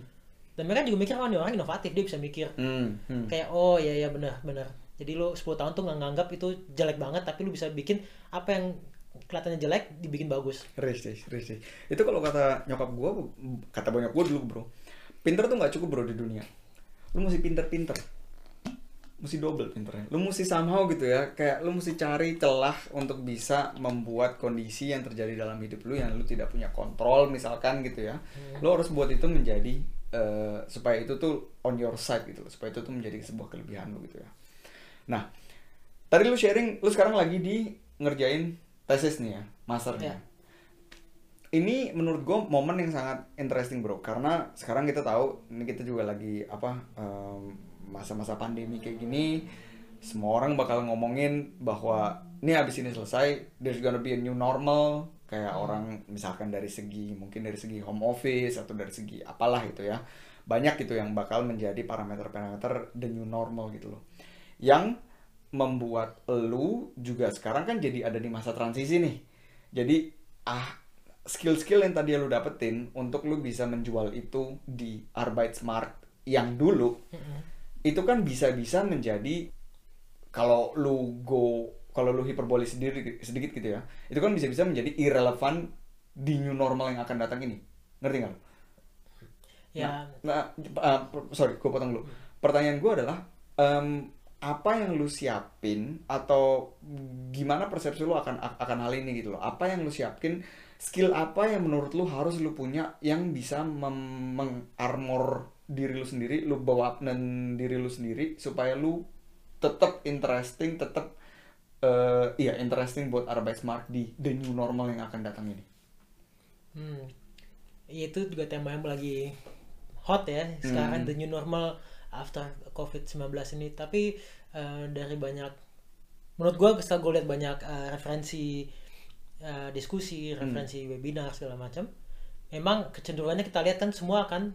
dan mereka juga mikir oh ini orang inovatif dia bisa mikir Hmm. Hmm. kayak oh ya ya benar benar jadi lu 10 tahun tuh nggak nganggap itu jelek banget tapi lu bisa bikin apa yang kelihatannya jelek dibikin bagus Riz, Riz. Itu kalau kata nyokap gua, kata banyak gua dulu bro, pinter tuh nggak cukup bro di dunia. Lu mesti pinter-pinter, mesti double pinternya. Lu mesti somehow gitu ya, kayak lu mesti cari celah untuk bisa membuat kondisi yang terjadi dalam hidup lu yang lu tidak punya kontrol misalkan gitu ya. Lu harus buat itu menjadi eh, supaya itu tuh on your side gitu, loh. supaya itu tuh menjadi sebuah kelebihan lu gitu ya. Nah, tadi lu sharing, lu sekarang lagi di ngerjain tesis nih ya, masternya. Ya. Ini menurut gue momen yang sangat interesting bro, karena sekarang kita tahu ini kita juga lagi apa em, masa-masa pandemi kayak gini, semua orang bakal ngomongin bahwa ini abis ini selesai, there's gonna be a new normal, kayak orang misalkan dari segi mungkin dari segi home office atau dari segi apalah gitu ya, banyak gitu yang bakal menjadi parameter-parameter the new normal gitu loh, yang membuat lu juga sekarang kan jadi ada di masa transisi nih. Jadi ah skill-skill yang tadi lu dapetin untuk lu bisa menjual itu di Arbeitsmarkt yang dulu itu kan bisa-bisa menjadi kalau lu go kalau lu hiperbole sedikit sedikit gitu ya. Itu kan bisa-bisa menjadi irrelevant di new normal yang akan datang ini. Ngerti nggak? ya Nah, uh, sorry, gue potong dulu. Pertanyaan gue adalah, em, apa yang lu siapin atau gimana persepsi lu akan akan hal ini gitu loh? Apa yang lu siapin? Skill apa yang menurut lu harus lu punya yang bisa mengarmor diri lu sendiri, lu bawa dan diri lu sendiri supaya lu tetap interesting, tetap eh, iya interesting buat Arbeitsmarkt di the new normal yang akan datang ini. Hmm. Ya, itu juga tema yang lagi hot ya sekarang Hmm. the new normal after COVID-19 ini. Tapi eh, dari banyak menurut gua setelah gue lihat banyak eh, referensi eh, diskusi, referensi webinar segala macam, memang kecenderungannya kita lihat kan semua kan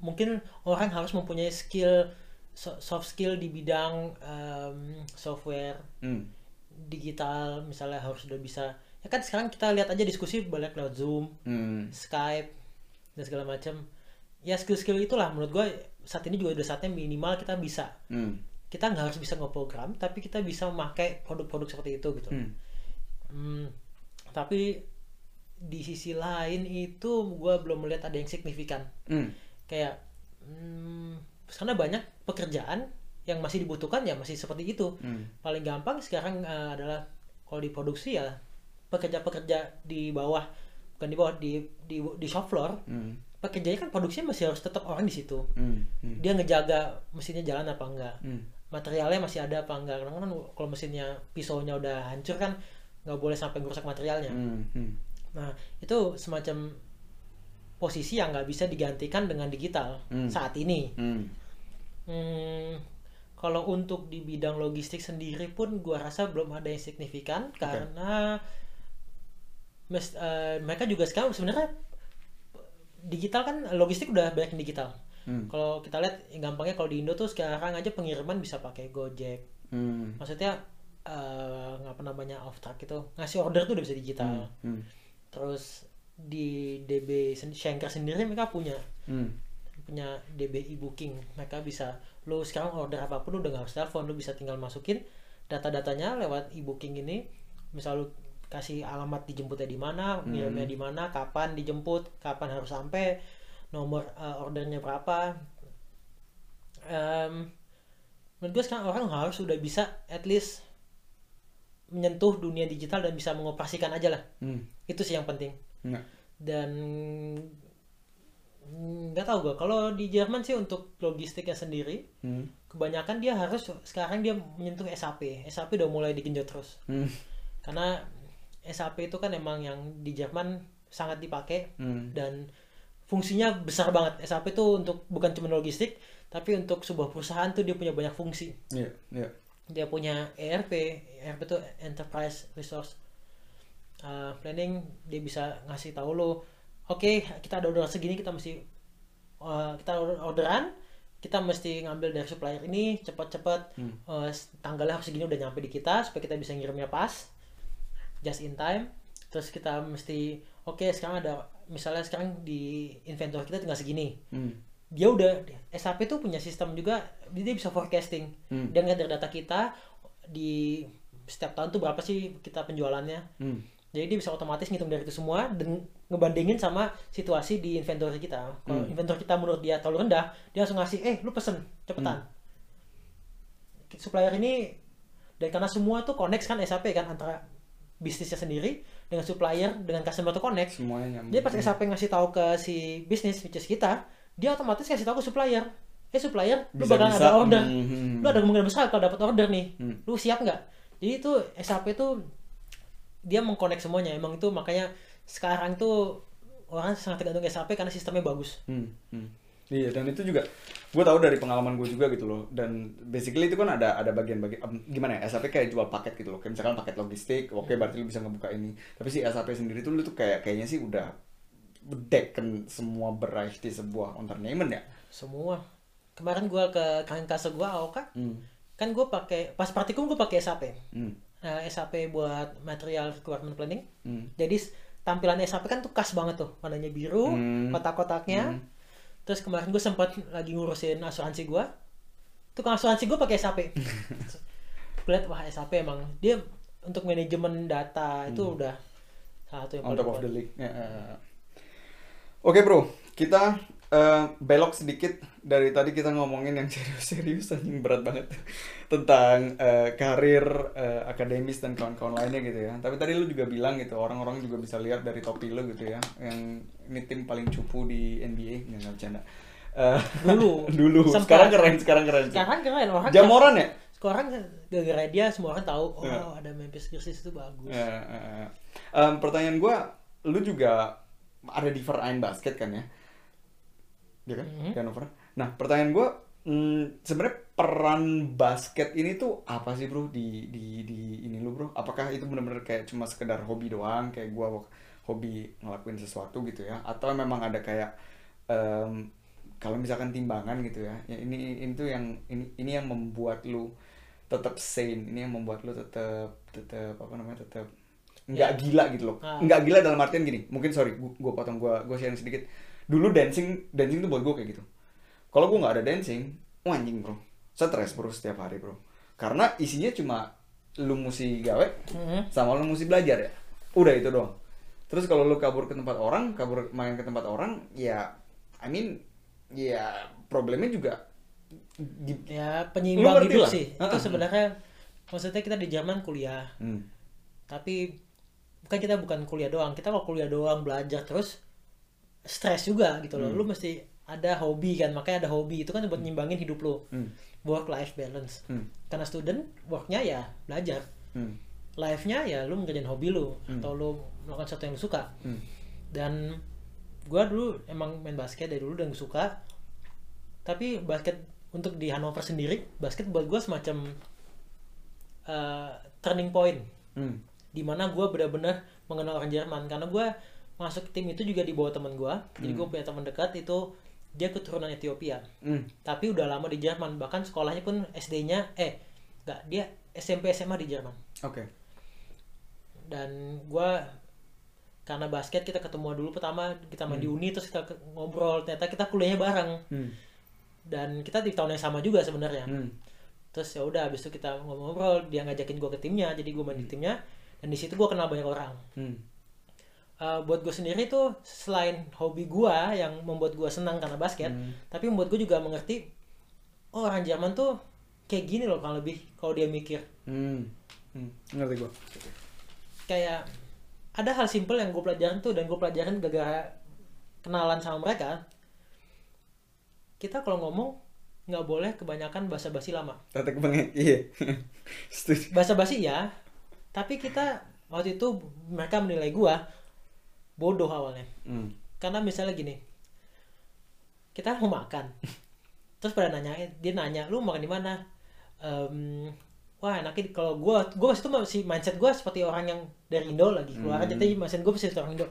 mungkin orang harus mempunyai skill so- soft skill di bidang em, software Hmm. digital misalnya harus sudah bisa ya kan sekarang kita lihat aja diskusi banyak lewat zoom Hmm. Skype dan segala macam ya skill-skill itulah menurut gue saat ini juga udah saatnya minimal kita bisa Hmm. kita nggak harus bisa ngeprogram tapi kita bisa memakai produk-produk seperti itu gitu Hmm. Hmm, tapi di sisi lain itu gue belum melihat ada yang signifikan Hmm. kayak hmm, karena banyak pekerjaan yang masih dibutuhkan ya masih seperti itu Hmm. paling gampang sekarang eh, adalah kalau diproduksi ya pekerja-pekerja di bawah bukan di bawah di di, di shop floor Hmm. Pekerjanya kan produksinya masih harus tetap orang di situ Hmm. Hmm. dia ngejaga mesinnya jalan apa enggak Hmm. materialnya masih ada apa enggak karena kan kalau mesinnya pisaunya udah hancur kan nggak boleh sampai merusak materialnya Hmm. Hmm. nah itu semacam posisi yang nggak bisa digantikan dengan digital Hmm. saat ini Hmm. Hmm, kalau untuk di bidang logistik sendiri pun gua rasa belum ada yang signifikan karena mes- eh, mereka juga sekarang sebenarnya digital kan logistik udah banyak yang digital. Hmm. Kalau kita lihat yang gampangnya kalau di Indo tuh sekarang aja pengiriman bisa pakai Gojek. Hmm. Maksudnya eh, apa namanya off track itu ngasih order tuh udah bisa digital. Hmm. Terus di DB Schenker sendiri mereka punya Hmm. punya DB e-booking mereka bisa lo sekarang order apa pun udah nggak harus telepon lo bisa tinggal masukin data-datanya lewat e-booking ini misal lo kasih alamat dijemputnya di mana ngirimnya di mana kapan dijemput kapan harus sampai nomor eh, ordernya berapa Em, menurut gue sekarang orang harus sudah bisa at least menyentuh dunia digital dan bisa mengoperasikan aja lah Hmm. itu sih yang penting Nah. dan nggak tahu gue kalau di Jerman sih untuk logistiknya sendiri Hmm. kebanyakan dia harus sekarang dia menyentuh SAP SAP udah mulai digenjot terus Hmm. karena SAP itu kan emang yang di Jerman sangat dipakai Hmm. dan fungsinya besar banget SAP itu untuk bukan cuma logistik tapi untuk sebuah perusahaan tuh dia punya banyak fungsi Iya. Iya. dia punya ERP ERP itu Enterprise Resource uh, Planning dia bisa ngasih tahu lo oke kita ada orderan segini kita mesti uh, kita order- orderan kita mesti ngambil dari supplier ini cepat-cepat Hmm. uh, tanggalnya harus segini udah nyampe di kita supaya kita bisa ngirimnya pas just in time terus kita mesti oke sekarang ada misalnya sekarang di inventory kita tinggal segini Hmm. dia udah SAP tuh punya sistem juga dia bisa forecasting Hmm. dan dari data kita di setiap tahun tuh berapa sih kita penjualannya Hmm. jadi dia bisa otomatis ngitung dari itu semua dan ngebandingin sama situasi di inventory kita kalau Hmm. inventory kita menurut dia terlalu rendah dia langsung ngasih eh lu pesen cepetan Hmm. supplier ini dan karena semua tuh connect kan SAP kan antara bisnisnya sendiri dengan supplier dengan customer tuh connect Semuanya nyambung. jadi pas SAP ngasih tahu ke si bisnis which is kita, dia otomatis ngasih tahu ke supplier. Eh supplier, lu bakal ada order. Hmm, hmm, Lu ada kemungkinan besar kalau dapat order nih. Hmm. Lu siap nggak? Jadi itu SAP tuh dia mengkonek semuanya. Emang itu makanya sekarang tuh orang sangat tergantung SAP karena sistemnya bagus. Hmm, hmm. Iya dan itu juga gue tahu dari pengalaman gue juga gitu loh dan basically itu kan ada ada bagian-bagian em, gimana ya SAP kayak jual paket gitu loh kayak misalkan paket logistik oke berarti lu bisa ngebuka ini tapi si SAP sendiri tuh lu tuh kayak kayaknya sih udah bedeken semua di sebuah entertainment ya Semua. Kemarin gua ke kase gua AOK, hmm. kan gua pakai pas praktikum gua pakai SAP. Hmm. Nah, SAP buat material requirement planning. Hmm. Jadi tampilan SAP kan tuh khas banget tuh, warnanya biru, Hmm. kotak-kotaknya. Terus kemarin gue sempat lagi ngurusin asuransi gue, tukang asuransi gue pakai SAP. [laughs] gue liat wah SAP emang dia untuk manajemen data itu udah salah satu yang on paling top of kuat. the league. Ya, ya, ya. Oke bro, kita eh, belok sedikit dari tadi kita ngomongin yang serius-serius yang berat banget tentang eh, karir eh, akademis dan kawan-kawan lainnya gitu ya. Tapi tadi lu juga bilang gitu orang-orang juga bisa lihat dari topi lu gitu ya, yang ini tim paling cupu di NBA nggak nggak bercanda. Eh, Dulu. [laughs] dulu. Sempat. Sekarang keren, sekarang keren. Sekarang keren orang. Jamoran ya? Sekarang gara-gara dia semua orang tahu oh Ya. ada Memphis Grizzlies itu bagus. Ya, ya, ya. Em, pertanyaan gua, lu juga ada di Verein basket kan ya? Iya kan? Mhm. Di Hannover. Nah, pertanyaan gua, hmm, sebenarnya peran basket ini tuh apa sih bro di di di ini lu bro? Apakah itu benar-benar kayak cuma sekedar hobi doang, kayak gua wak- hobi ngelakuin sesuatu gitu ya? Atau memang ada kayak em, kalau misalkan timbangan gitu ya, ya ini ini tuh yang ini ini yang membuat lu tetap sane, ini yang membuat lu tetap tetap apa namanya tetap nggak Ya. gila gitu loh, Ah. nggak gila dalam artian gini, mungkin sorry, gua, gua potong gua gua sharing sedikit. Dulu dancing dancing tuh buat gua kayak gitu. Kalau gua nggak ada dancing, anjing bro, stres bro setiap hari bro. Karena isinya cuma lu mesti gawe Mhm. sama lu mesti belajar ya. udah itu doang terus kalau lu kabur ke tempat orang kabur main ke tempat orang ya I mean ya problemnya juga di- ya ngerti hidup lah. sih itu sebenarnya maksudnya kita di Jerman kuliah Hmm. tapi bukan kita bukan kuliah doang kita kalau kuliah doang belajar terus stres juga gitu loh Hmm. lu mesti ada hobi kan makanya ada hobi itu kan buat nyimbangin hidup lu Hmm. work life balance Hmm. karena student worknya ya belajar Hmm. life-nya ya lu ngerjain hobi lu Hmm. atau lu melakukan sesuatu yang lu suka Hmm. dan gua dulu emang main basket dari dulu dan gue suka tapi basket untuk di Hanover sendiri basket buat gua semacam uh, turning point Hmm. di mana gue benar-benar mengenal orang Jerman karena gue masuk tim itu juga di bawah teman gue jadi gue punya teman dekat itu dia keturunan Ethiopia Hmm. tapi udah lama di Jerman bahkan sekolahnya pun SD-nya eh enggak dia SMP SMA di Jerman Oke. dan gue karena basket kita ketemu dulu pertama kita main di uni terus kita ngobrol ternyata kita kuliahnya bareng Hmm. dan kita di tahun yang sama juga sebenarnya Hmm. terus ya udah habis itu kita ngobrol dia ngajakin gue ke timnya jadi gue main di timnya dan di situ gue kenal banyak orang Hmm. Eh, buat gue sendiri tuh selain hobi gue yang membuat gue senang karena basket Hmm. tapi membuat gue juga mengerti oh orang Jerman tuh kayak gini loh kalau lebih kalau dia mikir Hmm. Hmm. Ngerti gua. kayak ada hal simpel yang gue pelajarin tuh dan gue pelajarin gara-gara kenalan sama mereka kita kalau ngomong nggak boleh kebanyakan basa-basi lama Tetek banget. Iya. [laughs] Setuju. basa-basi ya tapi kita waktu itu mereka menilai gue bodoh awalnya. Hmm. karena misalnya gini kita mau makan. [laughs] Terus pada nanya dia nanya lu makan di mana? Em, wah enaknya kalau gue gue itu masih mindset gue seperti orang yang dari Indo lagi. Keluar aja Hmm. tapi mindset gue masih orang Indo.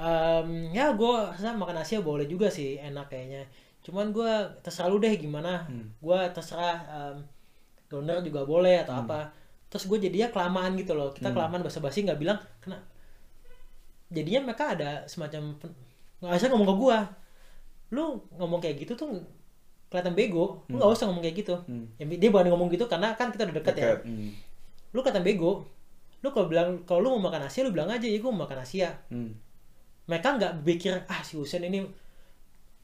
Em, ya gue rasa makan Asia boleh juga sih enak kayaknya. Cuman gue terserah lu deh gimana. Hmm. gue terserah em, donor juga boleh atau apa. Terus gue jadinya kelamaan gitu loh. Kita Hmm. kelamaan basa-basi nggak bilang kena jadinya mereka ada semacam nggak usah ngomong ke gua lu ngomong kayak gitu tuh kelihatan bego lu nggak usah ngomong kayak gitu Hmm. ya, dia bukan ngomong gitu karena kan kita udah deket, ya. Hmm. lu kelihatan bego lu kalau bilang kalau lu mau makan Asia lu bilang aja ya gua mau makan Asia Hmm. mereka nggak berpikir ah si Husen ini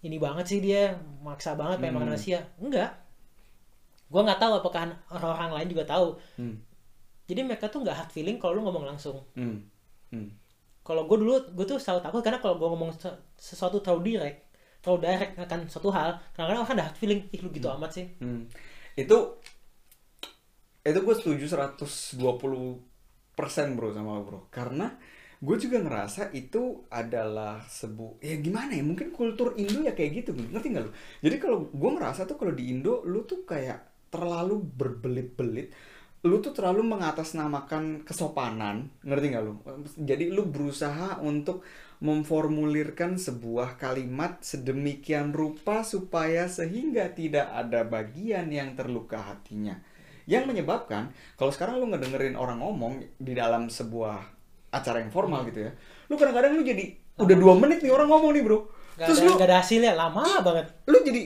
ini banget sih dia maksa banget pengen makan Hmm. Asia enggak gua nggak tahu apakah orang-orang lain juga tahu Hmm. jadi mereka tuh nggak hard feeling kalau lu ngomong langsung Hmm. Hmm. Kalau gue dulu gue tuh selalu takut karena kalau gue ngomong se- sesuatu terlalu direct terlalu direct akan suatu hal kadang-kadang orang ada feeling ih lu gitu amat sih. Hmm. Itu itu gue setuju 120 persen bro sama lo bro. Karena gue juga ngerasa itu adalah sebu ya gimana ya mungkin kultur Indo ya kayak gitu ngerti nggak lu? Jadi kalau gue ngerasa tuh kalau di Indo lu tuh kayak terlalu berbelit-belit lu tuh terlalu mengatasnamakan kesopanan ngerti nggak lu? Jadi lu berusaha untuk memformulirkan sebuah kalimat sedemikian rupa supaya sehingga tidak ada bagian yang terluka hatinya. Yang menyebabkan kalau sekarang lu ngedengerin orang ngomong di dalam sebuah acara yang formal gitu ya lu kadang-kadang lu jadi udah dua menit nih orang ngomong nih bro. Gak terus ada, lu gak ada hasilnya lama banget. lu jadi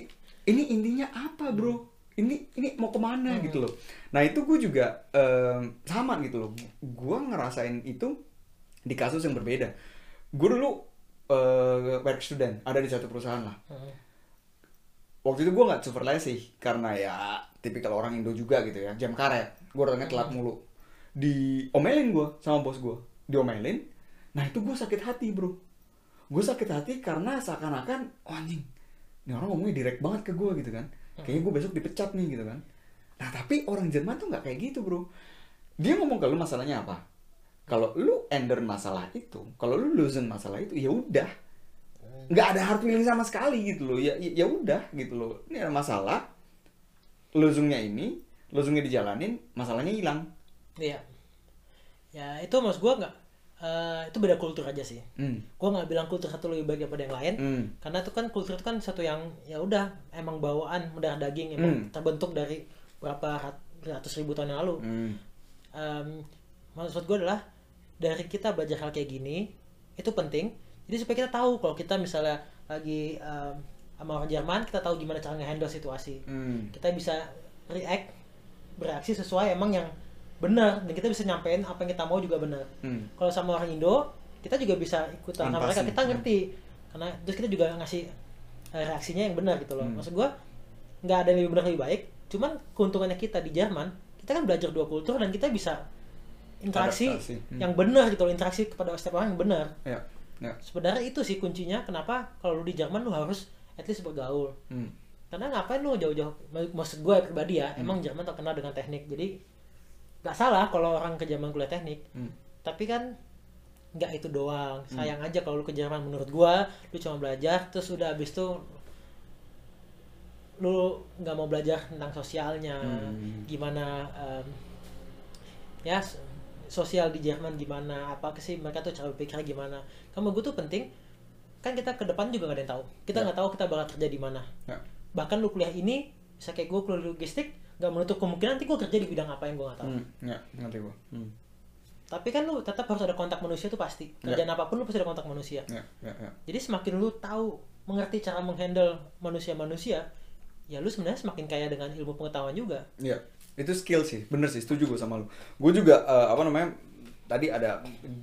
ini intinya apa bro ini ini mau ke mana gitu loh. Nah itu gue juga em, sama gitu loh. Gue ngerasain itu di kasus yang berbeda. Gue dulu eh, work student ada di satu perusahaan lah. Hmm. waktu itu gue nggak supervise sih karena ya tipikal orang Indo juga gitu ya jam karet. Gue orangnya telat mulu. Diomelin gue sama bos gue diomelin. Nah itu gue sakit hati bro. Gue sakit hati karena seakan-akan oh, anjing ini orang ngomongnya direct banget ke gue gitu kan kayaknya gue besok dipecat nih gitu kan. Nah tapi orang Jerman tuh nggak kayak gitu bro. Dia ngomong ke masalahnya apa? Kalau lu ender masalah itu kalau lu loosen masalah itu ya udah. Nggak ada hard feeling sama sekali gitu loh. Ya ya udah gitu loh. Ini ada masalah lozungnya ini lozungnya dijalanin masalahnya hilang. Iya. Ya itu mas gue nggak eh, itu beda kultur aja sih hmm. gue nggak bilang kultur satu lebih baik daripada yang lain Hmm. karena itu kan kultur itu kan satu yang ya udah emang bawaan mendarah daging emang Hmm. terbentuk dari berapa rat- ratus ribu tahun yang lalu Hmm. Em, maksud gue adalah dari kita belajar hal kayak gini itu penting jadi supaya kita tahu kalau kita misalnya lagi em, sama orang Jerman kita tahu gimana cara nge-handle situasi Hmm. kita bisa react bereaksi sesuai emang yang benar dan kita bisa nyampein apa yang kita mau juga benar Hmm. kalau sama orang Indo kita juga bisa ikutan sama mereka kita ngerti karena terus kita juga ngasih eh, reaksinya yang benar gitu loh Hmm. maksud gua nggak ada yang lebih benar lebih baik cuman keuntungannya kita di Jerman kita kan belajar dua kultur dan kita bisa interaksi Adaptasi. Hmm. yang benar gitu loh interaksi kepada setiap orang yang benar Ya. Ya. sebenarnya itu sih kuncinya kenapa kalau lu di Jerman lu harus at least bergaul Hmm. karena ngapain lu jauh-jauh maksud gue pribadi ya Hmm. emang Jerman terkenal dengan teknik jadi nggak salah kalau orang ke Jerman kuliah teknik Hmm. tapi kan nggak itu doang sayang aja kalau lu ke Jerman menurut gua lu cuma belajar terus udah habis itu lu nggak mau belajar tentang sosialnya Hmm. gimana em, ya sosial di Jerman gimana apa sih mereka tuh cara berpikirnya gimana kamu gue tuh penting kan kita ke depan juga nggak ada yang tahu kita Ya. nggak tahu kita bakal kerja di mana Ya. bahkan lu kuliah ini bisa kayak gue kuliah logistik nggak menutup kemungkinan nanti gue kerja di bidang apa yang gue nggak tahu Hmm. Ya, ngerti gua. Hmm. tapi kan lu tetap harus ada kontak manusia tuh pasti Ya. kerjaan apa pun lu pasti ada kontak manusia Ya, ya, ya. jadi semakin lu tahu mengerti cara menghandle manusia-manusia ya lu sebenarnya semakin kaya dengan ilmu pengetahuan juga Iya, itu skill sih, bener sih, setuju gue sama lu. Gue juga eh, apa namanya tadi ada,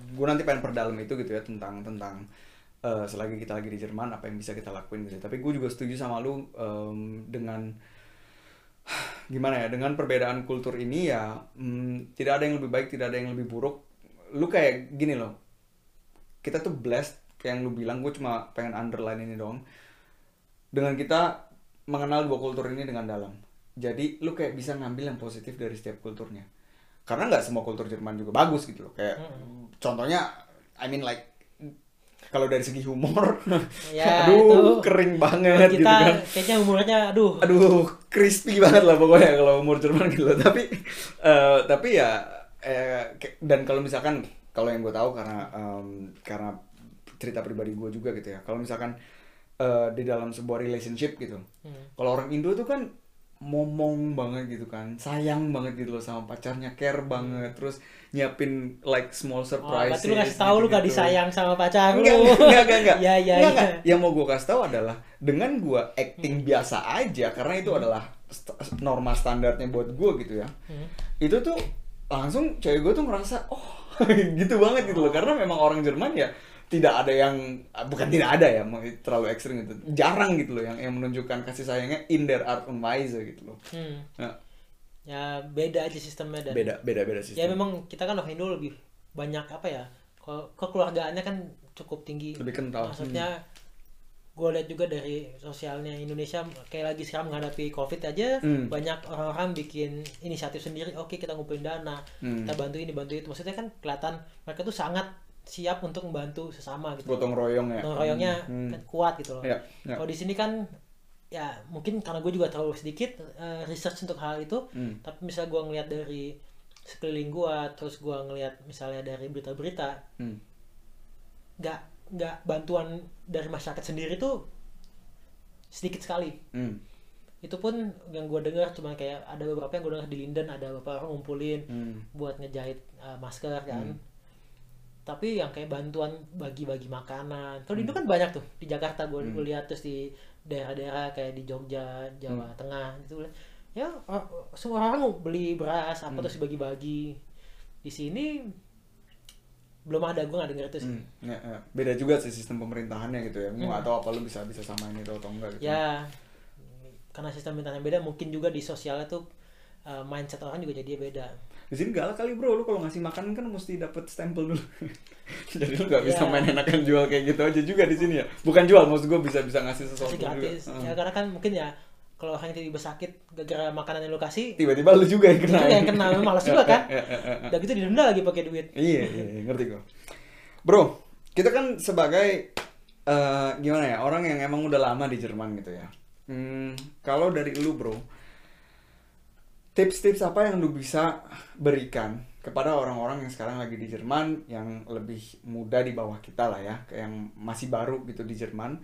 gue nanti pengen perdalam itu gitu ya tentang tentang eh, selagi kita lagi di Jerman apa yang bisa kita lakuin gitu. Tapi gue juga setuju sama lu em, dengan gimana ya, dengan perbedaan kultur ini ya mm, tidak ada yang lebih baik, tidak ada yang lebih buruk. Lu kayak gini loh, kita tuh blessed kayak yang lu bilang, gue cuma pengen underline ini dong. Dengan kita mengenal dua kultur ini dengan dalam. Jadi lu kayak bisa ngambil yang positif dari setiap kulturnya. Karena nggak semua kultur Jerman juga bagus gitu loh. Kayak contohnya, I mean like kalau dari segi humor, [laughs] Ya, [laughs] aduh itu. kering banget kita gitu kan. kayaknya umurnya aduh Aduh crispy banget lah pokoknya kalau umur Jerman gitu. [laughs] Tapi eh, tapi ya eh, dan kalau misalkan kalau yang gue tahu karena em, karena cerita pribadi gue juga gitu ya. Kalau misalkan eh, di dalam sebuah relationship gitu, Hmm. kalau orang Indo tuh kan momong banget gitu kan, sayang banget gitu loh sama pacarnya, care banget, terus nyiapin like small Oh, surprise. berarti lu kasih tahu lu gak disayang sama pacar lu. Enggak, enggak, enggak, enggak. Iya, [laughs] iya, Enggak, iya. enggak. Yang mau gue kasih tahu adalah dengan gue acting biasa aja karena itu adalah st- norma standarnya buat gue gitu ya. Hmm. Itu tuh langsung cewek gue tuh ngerasa oh [laughs] gitu banget gitu loh karena memang orang Jerman ya tidak ada yang bukan tidak ada ya mau terlalu ekstrim gitu jarang gitu loh yang yang menunjukkan kasih sayangnya in their art and wise gitu loh Hmm. nah, Ya beda aja sistemnya dan beda beda beda sih ya memang kita kan orang Indo lebih banyak apa ya kalau kekeluargaannya kan cukup tinggi Lebih kental. maksudnya gue lihat juga dari sosialnya Indonesia kayak lagi sekarang menghadapi covid aja Hmm. banyak orang-orang bikin inisiatif sendiri oke kita ngumpulin dana Hmm. kita bantu ini bantu itu maksudnya kan kelihatan mereka tuh sangat siap untuk membantu sesama gitu gotong royong ya gotong royongnya Hmm. kan kuat gitu loh Ya, ya. kalau di sini kan ya mungkin karena gue juga terlalu sedikit eh, research untuk hal itu Hmm. tapi misalnya gue ngelihat dari sekeliling gue terus gue ngelihat misalnya dari berita-berita Hmm. nggak nggak bantuan dari masyarakat sendiri tuh sedikit sekali Hmm. itu pun yang gue dengar cuma kayak ada beberapa yang gue dengar di Linden ada beberapa orang ngumpulin Hmm. buat ngejahit uh, masker kan tapi yang kayak bantuan bagi-bagi makanan. Kalau di Indo kan banyak tuh di Jakarta gue gue lihat terus di daerah-daerah kayak di Jogja Jawa Tengah gitu. Ya or- semua orang beli beras apa terus bagi-bagi di sini belum ada gue nggak dengar itu sih. Hmm, ya, ya. Beda juga sih sistem pemerintahannya gitu ya. Gue nggak tahu apa lu bisa bisa samain itu atau enggak gitu. Hmm. ya karena sistem pemerintahan beda mungkin juga di sosialnya tuh uh, mindset orang juga jadi beda Di sini galak kali bro, lu kalau ngasih makan kan mesti dapet stempel dulu. [laughs] Jadi lu nggak bisa Ya. main enakan jual kayak gitu aja juga di sini ya. Bukan jual, maksud gue bisa bisa ngasih sesuatu gratis juga. ya karena kan mungkin ya kalau yang tiba-tiba sakit gara-gara makanan yang lu kasih Tiba-tiba lu juga yang kena. yang kena malas juga [laughs] kan Ya, ya, ya, ya. udah gitu didenda lagi pakai duit Iya, iya, iya, ngerti gue. Bro, kita kan sebagai eh, gimana ya orang yang emang udah lama di Jerman gitu ya. Hmm, kalau dari lu bro, tips-tips apa yang lu bisa berikan kepada orang-orang yang sekarang lagi di Jerman yang lebih muda di bawah kita lah ya, yang masih baru gitu di Jerman,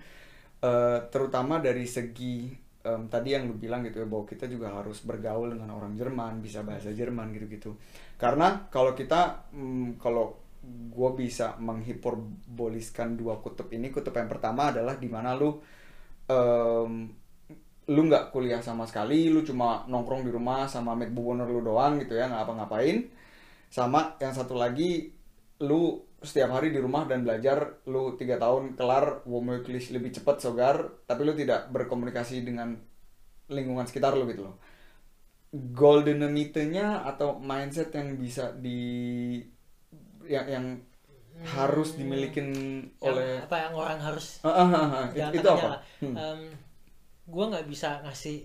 Eh, terutama dari segi em, tadi yang lu bilang gitu ya bahwa kita juga harus bergaul dengan orang Jerman, bisa bahasa Jerman gitu-gitu. Karena kalau kita mm, kalau gue bisa menghiperboliskan dua kutub ini, kutub yang pertama adalah di mana lu em, lu nggak kuliah sama sekali, lu cuma nongkrong di rumah sama mate buboner lu doang gitu ya, nggak apa-ngapain. sama yang satu lagi lu setiap hari di rumah dan belajar lu tiga tahun kelar womöglich lebih cepat sogar tapi lu tidak berkomunikasi dengan lingkungan sekitar lu gitu loh golden nya atau mindset yang bisa di yang yang harus dimiliki oleh apa yang orang harus ah, ah, ah. Jangan itu, apa. Hmm. Em, gua nggak bisa ngasih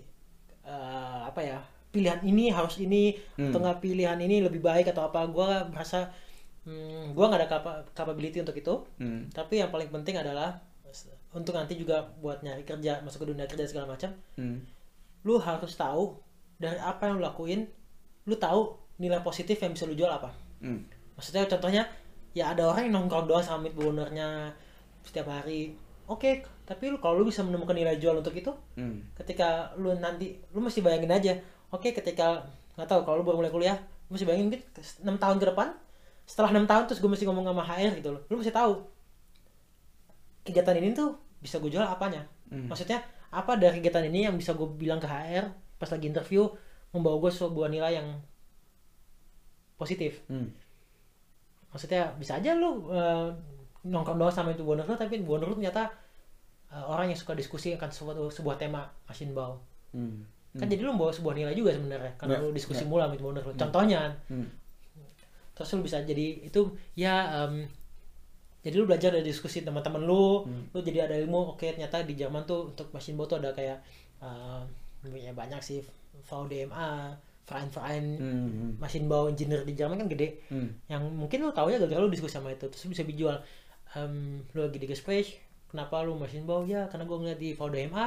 eh, apa ya pilihan ini harus ini Hmm. atau nggak pilihan ini lebih baik atau apa gua merasa hmm, gua nggak ada capa- capability untuk itu Hmm. tapi yang paling penting adalah untuk nanti juga buat nyari kerja masuk ke dunia kerja segala macam Hmm. lu harus tahu dari apa yang lu lakuin lu tahu nilai positif yang bisa lu jual apa Hmm. maksudnya contohnya ya ada orang yang nongkrong doang sama ownernya setiap hari oke tapi lu kalau lu bisa menemukan nilai jual untuk itu Hmm. ketika lu nanti lu mesti bayangin aja oke ketika nggak tahu kalau lu baru mulai kuliah lu mesti bayangin gitu 6 tahun ke depan setelah enam tahun terus gue mesti ngomong sama HR gitu loh lu mesti tahu kegiatan ini tuh bisa gue jual apanya Hmm. maksudnya apa dari kegiatan ini yang bisa gue bilang ke HR pas lagi interview membawa gue sebuah nilai yang positif Hmm. maksudnya bisa aja lu eh, nongkrong doang sama itu bonus lu tapi bonus lu ternyata eh, orang yang suka diskusi akan suatu sebuah tema mesin bau Hmm. kan jadi lu membawa sebuah nilai juga sebenarnya karena Ya, lu diskusi ya. mulu sama itu bonus lu contohnya Hmm. terus lu bisa jadi itu ya em, jadi lu belajar dari diskusi teman-teman lu Hmm. lu jadi ada ilmu oke ternyata di Jerman tuh untuk mesin bau tuh ada kayak eh, ya banyak sih VDMA Verein Verein Hmm. mesin bau engineer di Jerman kan gede Hmm. yang mungkin lu tahu ya gara-gara lu diskusi sama itu terus bisa dijual Em, lu lagi di Gespräch kenapa lu mesin bau ya karena gue ngeliat di VDMA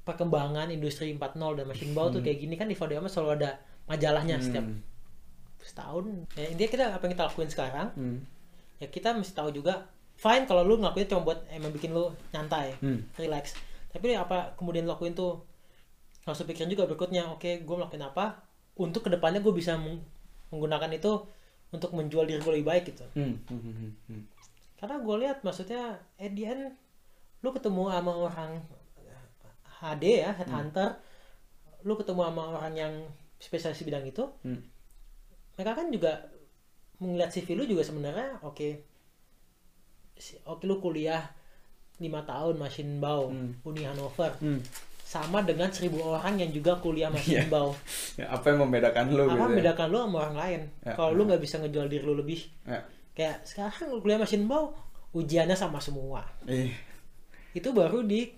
perkembangan industri 4.0 dan mesin bau tuh kayak gini kan di VDMA selalu ada majalahnya setiap Hmm. setahun ya intinya kita apa yang kita lakuin sekarang Hmm. ya kita mesti tahu juga fine kalau lu ngelakuin cuma buat emang bikin lu nyantai Hmm. relax tapi apa kemudian lakuin tuh harus pikirin juga berikutnya oke gue melakukan apa untuk ke depannya gue bisa meng- menggunakan itu untuk menjual diri gue lebih baik gitu Hmm. Hmm. Hmm. Hmm. karena gue lihat maksudnya at the end lu ketemu sama orang HD ya headhunter lu ketemu sama orang yang spesialis bidang itu Hmm. mereka kan juga melihat CV lu juga sebenarnya oke Si- oke lu kuliah lima tahun mesin bau Hmm. Uni Hannover Hmm. sama dengan seribu orang yang juga kuliah [laughs] mesin Iya. bau Ya, apa yang membedakan lu apa gitu ya? membedakan lu sama orang lain Ya, kalau ya. lu nggak bisa ngejual diri lu lebih Ya. Kayak sekarang kuliah mesin bau ujiannya sama semua Ih. itu baru di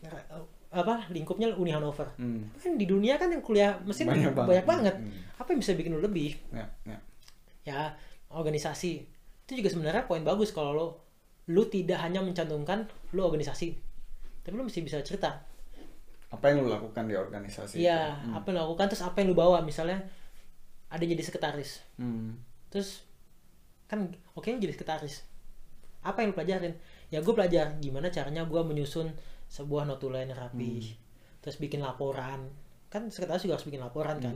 apa lingkupnya Uni Hannover Hmm. kan di dunia kan yang kuliah mesin Banyak banyak, banget. banget Hmm. apa yang bisa bikin lu lebih Ya. Ya. ya organisasi itu juga sebenarnya poin bagus kalau lo lu tidak hanya mencantumkan lu organisasi tapi lu mesti bisa cerita Apa yang lu lakukan di organisasi? iya itu? Hmm. apa yang lu lakukan terus apa yang lu bawa misalnya ada jadi sekretaris Hmm. terus kan oke lu jadi sekretaris. Apa yang lu pelajarin? Ya gue belajar gimana caranya gue menyusun sebuah notulen yang rapi. Hmm. terus bikin laporan. Kan sekretaris juga harus bikin laporan kan.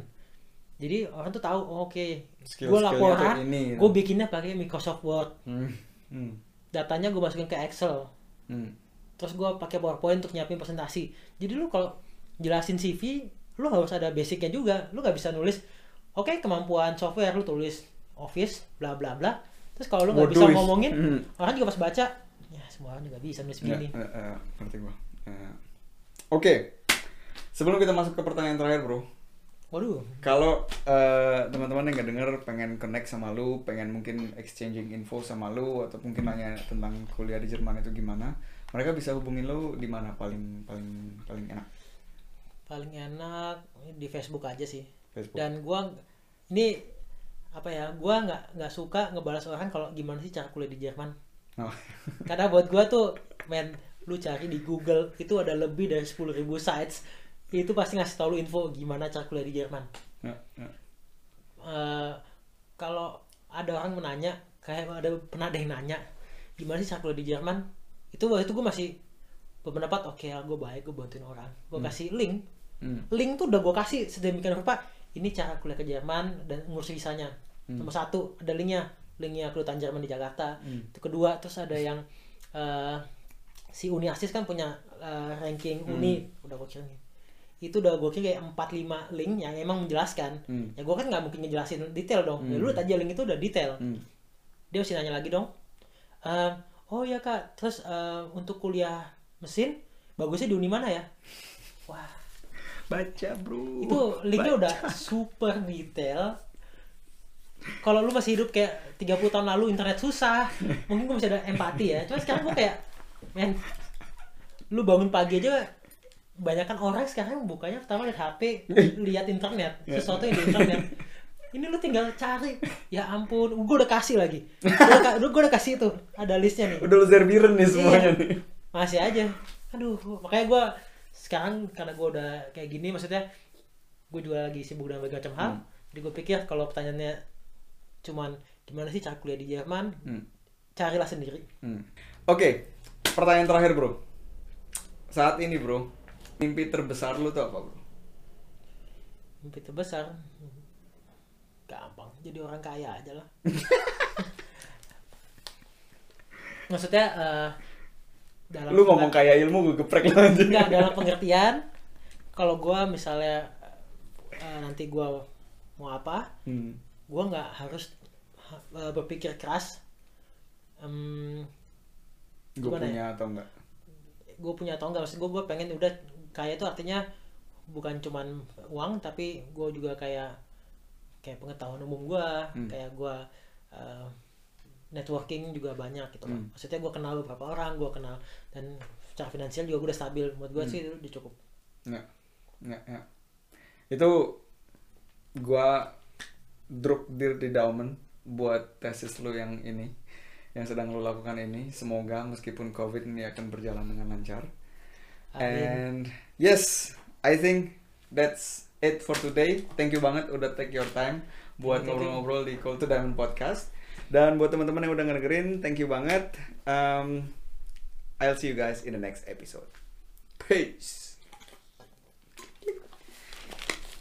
Jadi orang tuh tahu oh, oke Skill-skillnya gue laporan ini, gue bikinnya pakai Microsoft Word. Hmm. Hmm. datanya gue masukin ke Excel. Hmm. terus gue pakai PowerPoint untuk nyiapin presentasi. Jadi lu kalau jelasin CV lu harus ada basicnya juga. Lu nggak bisa nulis oke kemampuan software lu tulis Office bla bla bla terus kalau lu nggak bisa ngomongin hmm. orang juga pas baca ya semua orang juga bisa nulis Ya, begini ya, ya, ngerti gua. Ya. Oke. Sebelum kita masuk ke pertanyaan terakhir, Bro. waduh Kalau eh, teman-teman yang nggak denger pengen connect sama lu, pengen mungkin exchanging info sama lu atau mungkin nanya tentang kuliah di Jerman itu gimana, mereka bisa hubungin lu di mana paling paling paling enak? paling enak di Facebook aja sih Facebook. dan gua ini apa ya gua nggak nggak suka ngebalas orang kalau gimana sih cara kuliah di Jerman. Oh. [laughs] karena buat gua tuh men lu cari di Google itu ada lebih dari 10.000 sites itu pasti ngasih tau lu info gimana cara kuliah di Jerman. Ya, ya. Eh, kalau ada orang menanya kayak ada pernah ada yang nanya gimana sih cara kuliah di Jerman? Itu waktu itu gue masih berpendapat oke lah gue baik gue bantuin orang. Gue kasih link. Hmm. link tuh udah gue kasih sedemikian rupa ini cara kuliah ke Jerman dan ngurus visanya Hmm. nomor satu ada linknya linknya kedutaan Jerman di Jakarta Hmm. itu kedua terus ada yang eh, si Uni Asis kan punya eh, ranking Hmm. Uni udah gue kirimin itu udah gue kayak 4-5 link yang emang menjelaskan Hmm. ya gue kan nggak mungkin ngejelasin detail dong ya Hmm. lu liat aja link itu udah detail Hmm. dia masih nanya lagi dong "Ehm, oh ya kak terus eh, untuk kuliah mesin bagusnya di uni mana ya wah Baca, Bro. itu linknya udah super detail kalau lu masih hidup kayak 30 tahun lalu internet susah. Mungkin gue masih ada empati ya. Cuma sekarang gue kayak men lu bangun pagi aja banyakan orang sekarang bukanya pertama lihat HP lihat internet [laughs] sesuatu yang di internet. Ini lu tinggal cari. Ya ampun gue udah kasih lagi. Gue udah, gue udah kasih tuh ada listnya nih. Udah lu zerbiren nih semuanya Iya. nih. masih aja. Aduh makanya gue sekarang karena gue udah kayak gini maksudnya gue juga lagi sibuk dengan berbagai macam hal. Hmm. jadi gue pikir kalau pertanyaannya cuman gimana sih cara kuliah di Jerman Hmm. carilah sendiri Hmm. Oke, pertanyaan terakhir bro. Saat ini bro, mimpi terbesar lu tuh apa bro? mimpi terbesar gampang jadi orang kaya aja lah [laughs] maksudnya eh, dalam Lu ngomong kaya ilmu gue geprek lah enggak dalam pengertian kalau gue misalnya eh, nanti gue mau apa Hmm. gue nggak harus uh, berpikir keras Em, Gue ya? punya atau enggak? gue punya atau enggak maksud gue gue pengen udah kaya itu artinya bukan cuman uang tapi gue juga kayak kayak pengetahuan umum gue Hmm. kayak gue uh, networking juga banyak gitu loh Hmm. maksudnya gue kenal beberapa orang gue kenal dan secara finansial juga gue udah stabil buat gue Hmm. sih itu udah cukup Enggak. Enggak, ya. Itu gua drop dir di Daumen buat tesis lu yang ini yang sedang lu lakukan ini. Semoga meskipun COVID ini akan berjalan dengan lancar. Amin. And yes, I think that's it for today. Thank you banget udah take your time buat ngobrol-ngobrol di Call to Diamond Podcast. Dan buat teman-teman yang udah ngedengerin, thank you banget. Um, I'll see you guys in the next episode. Peace.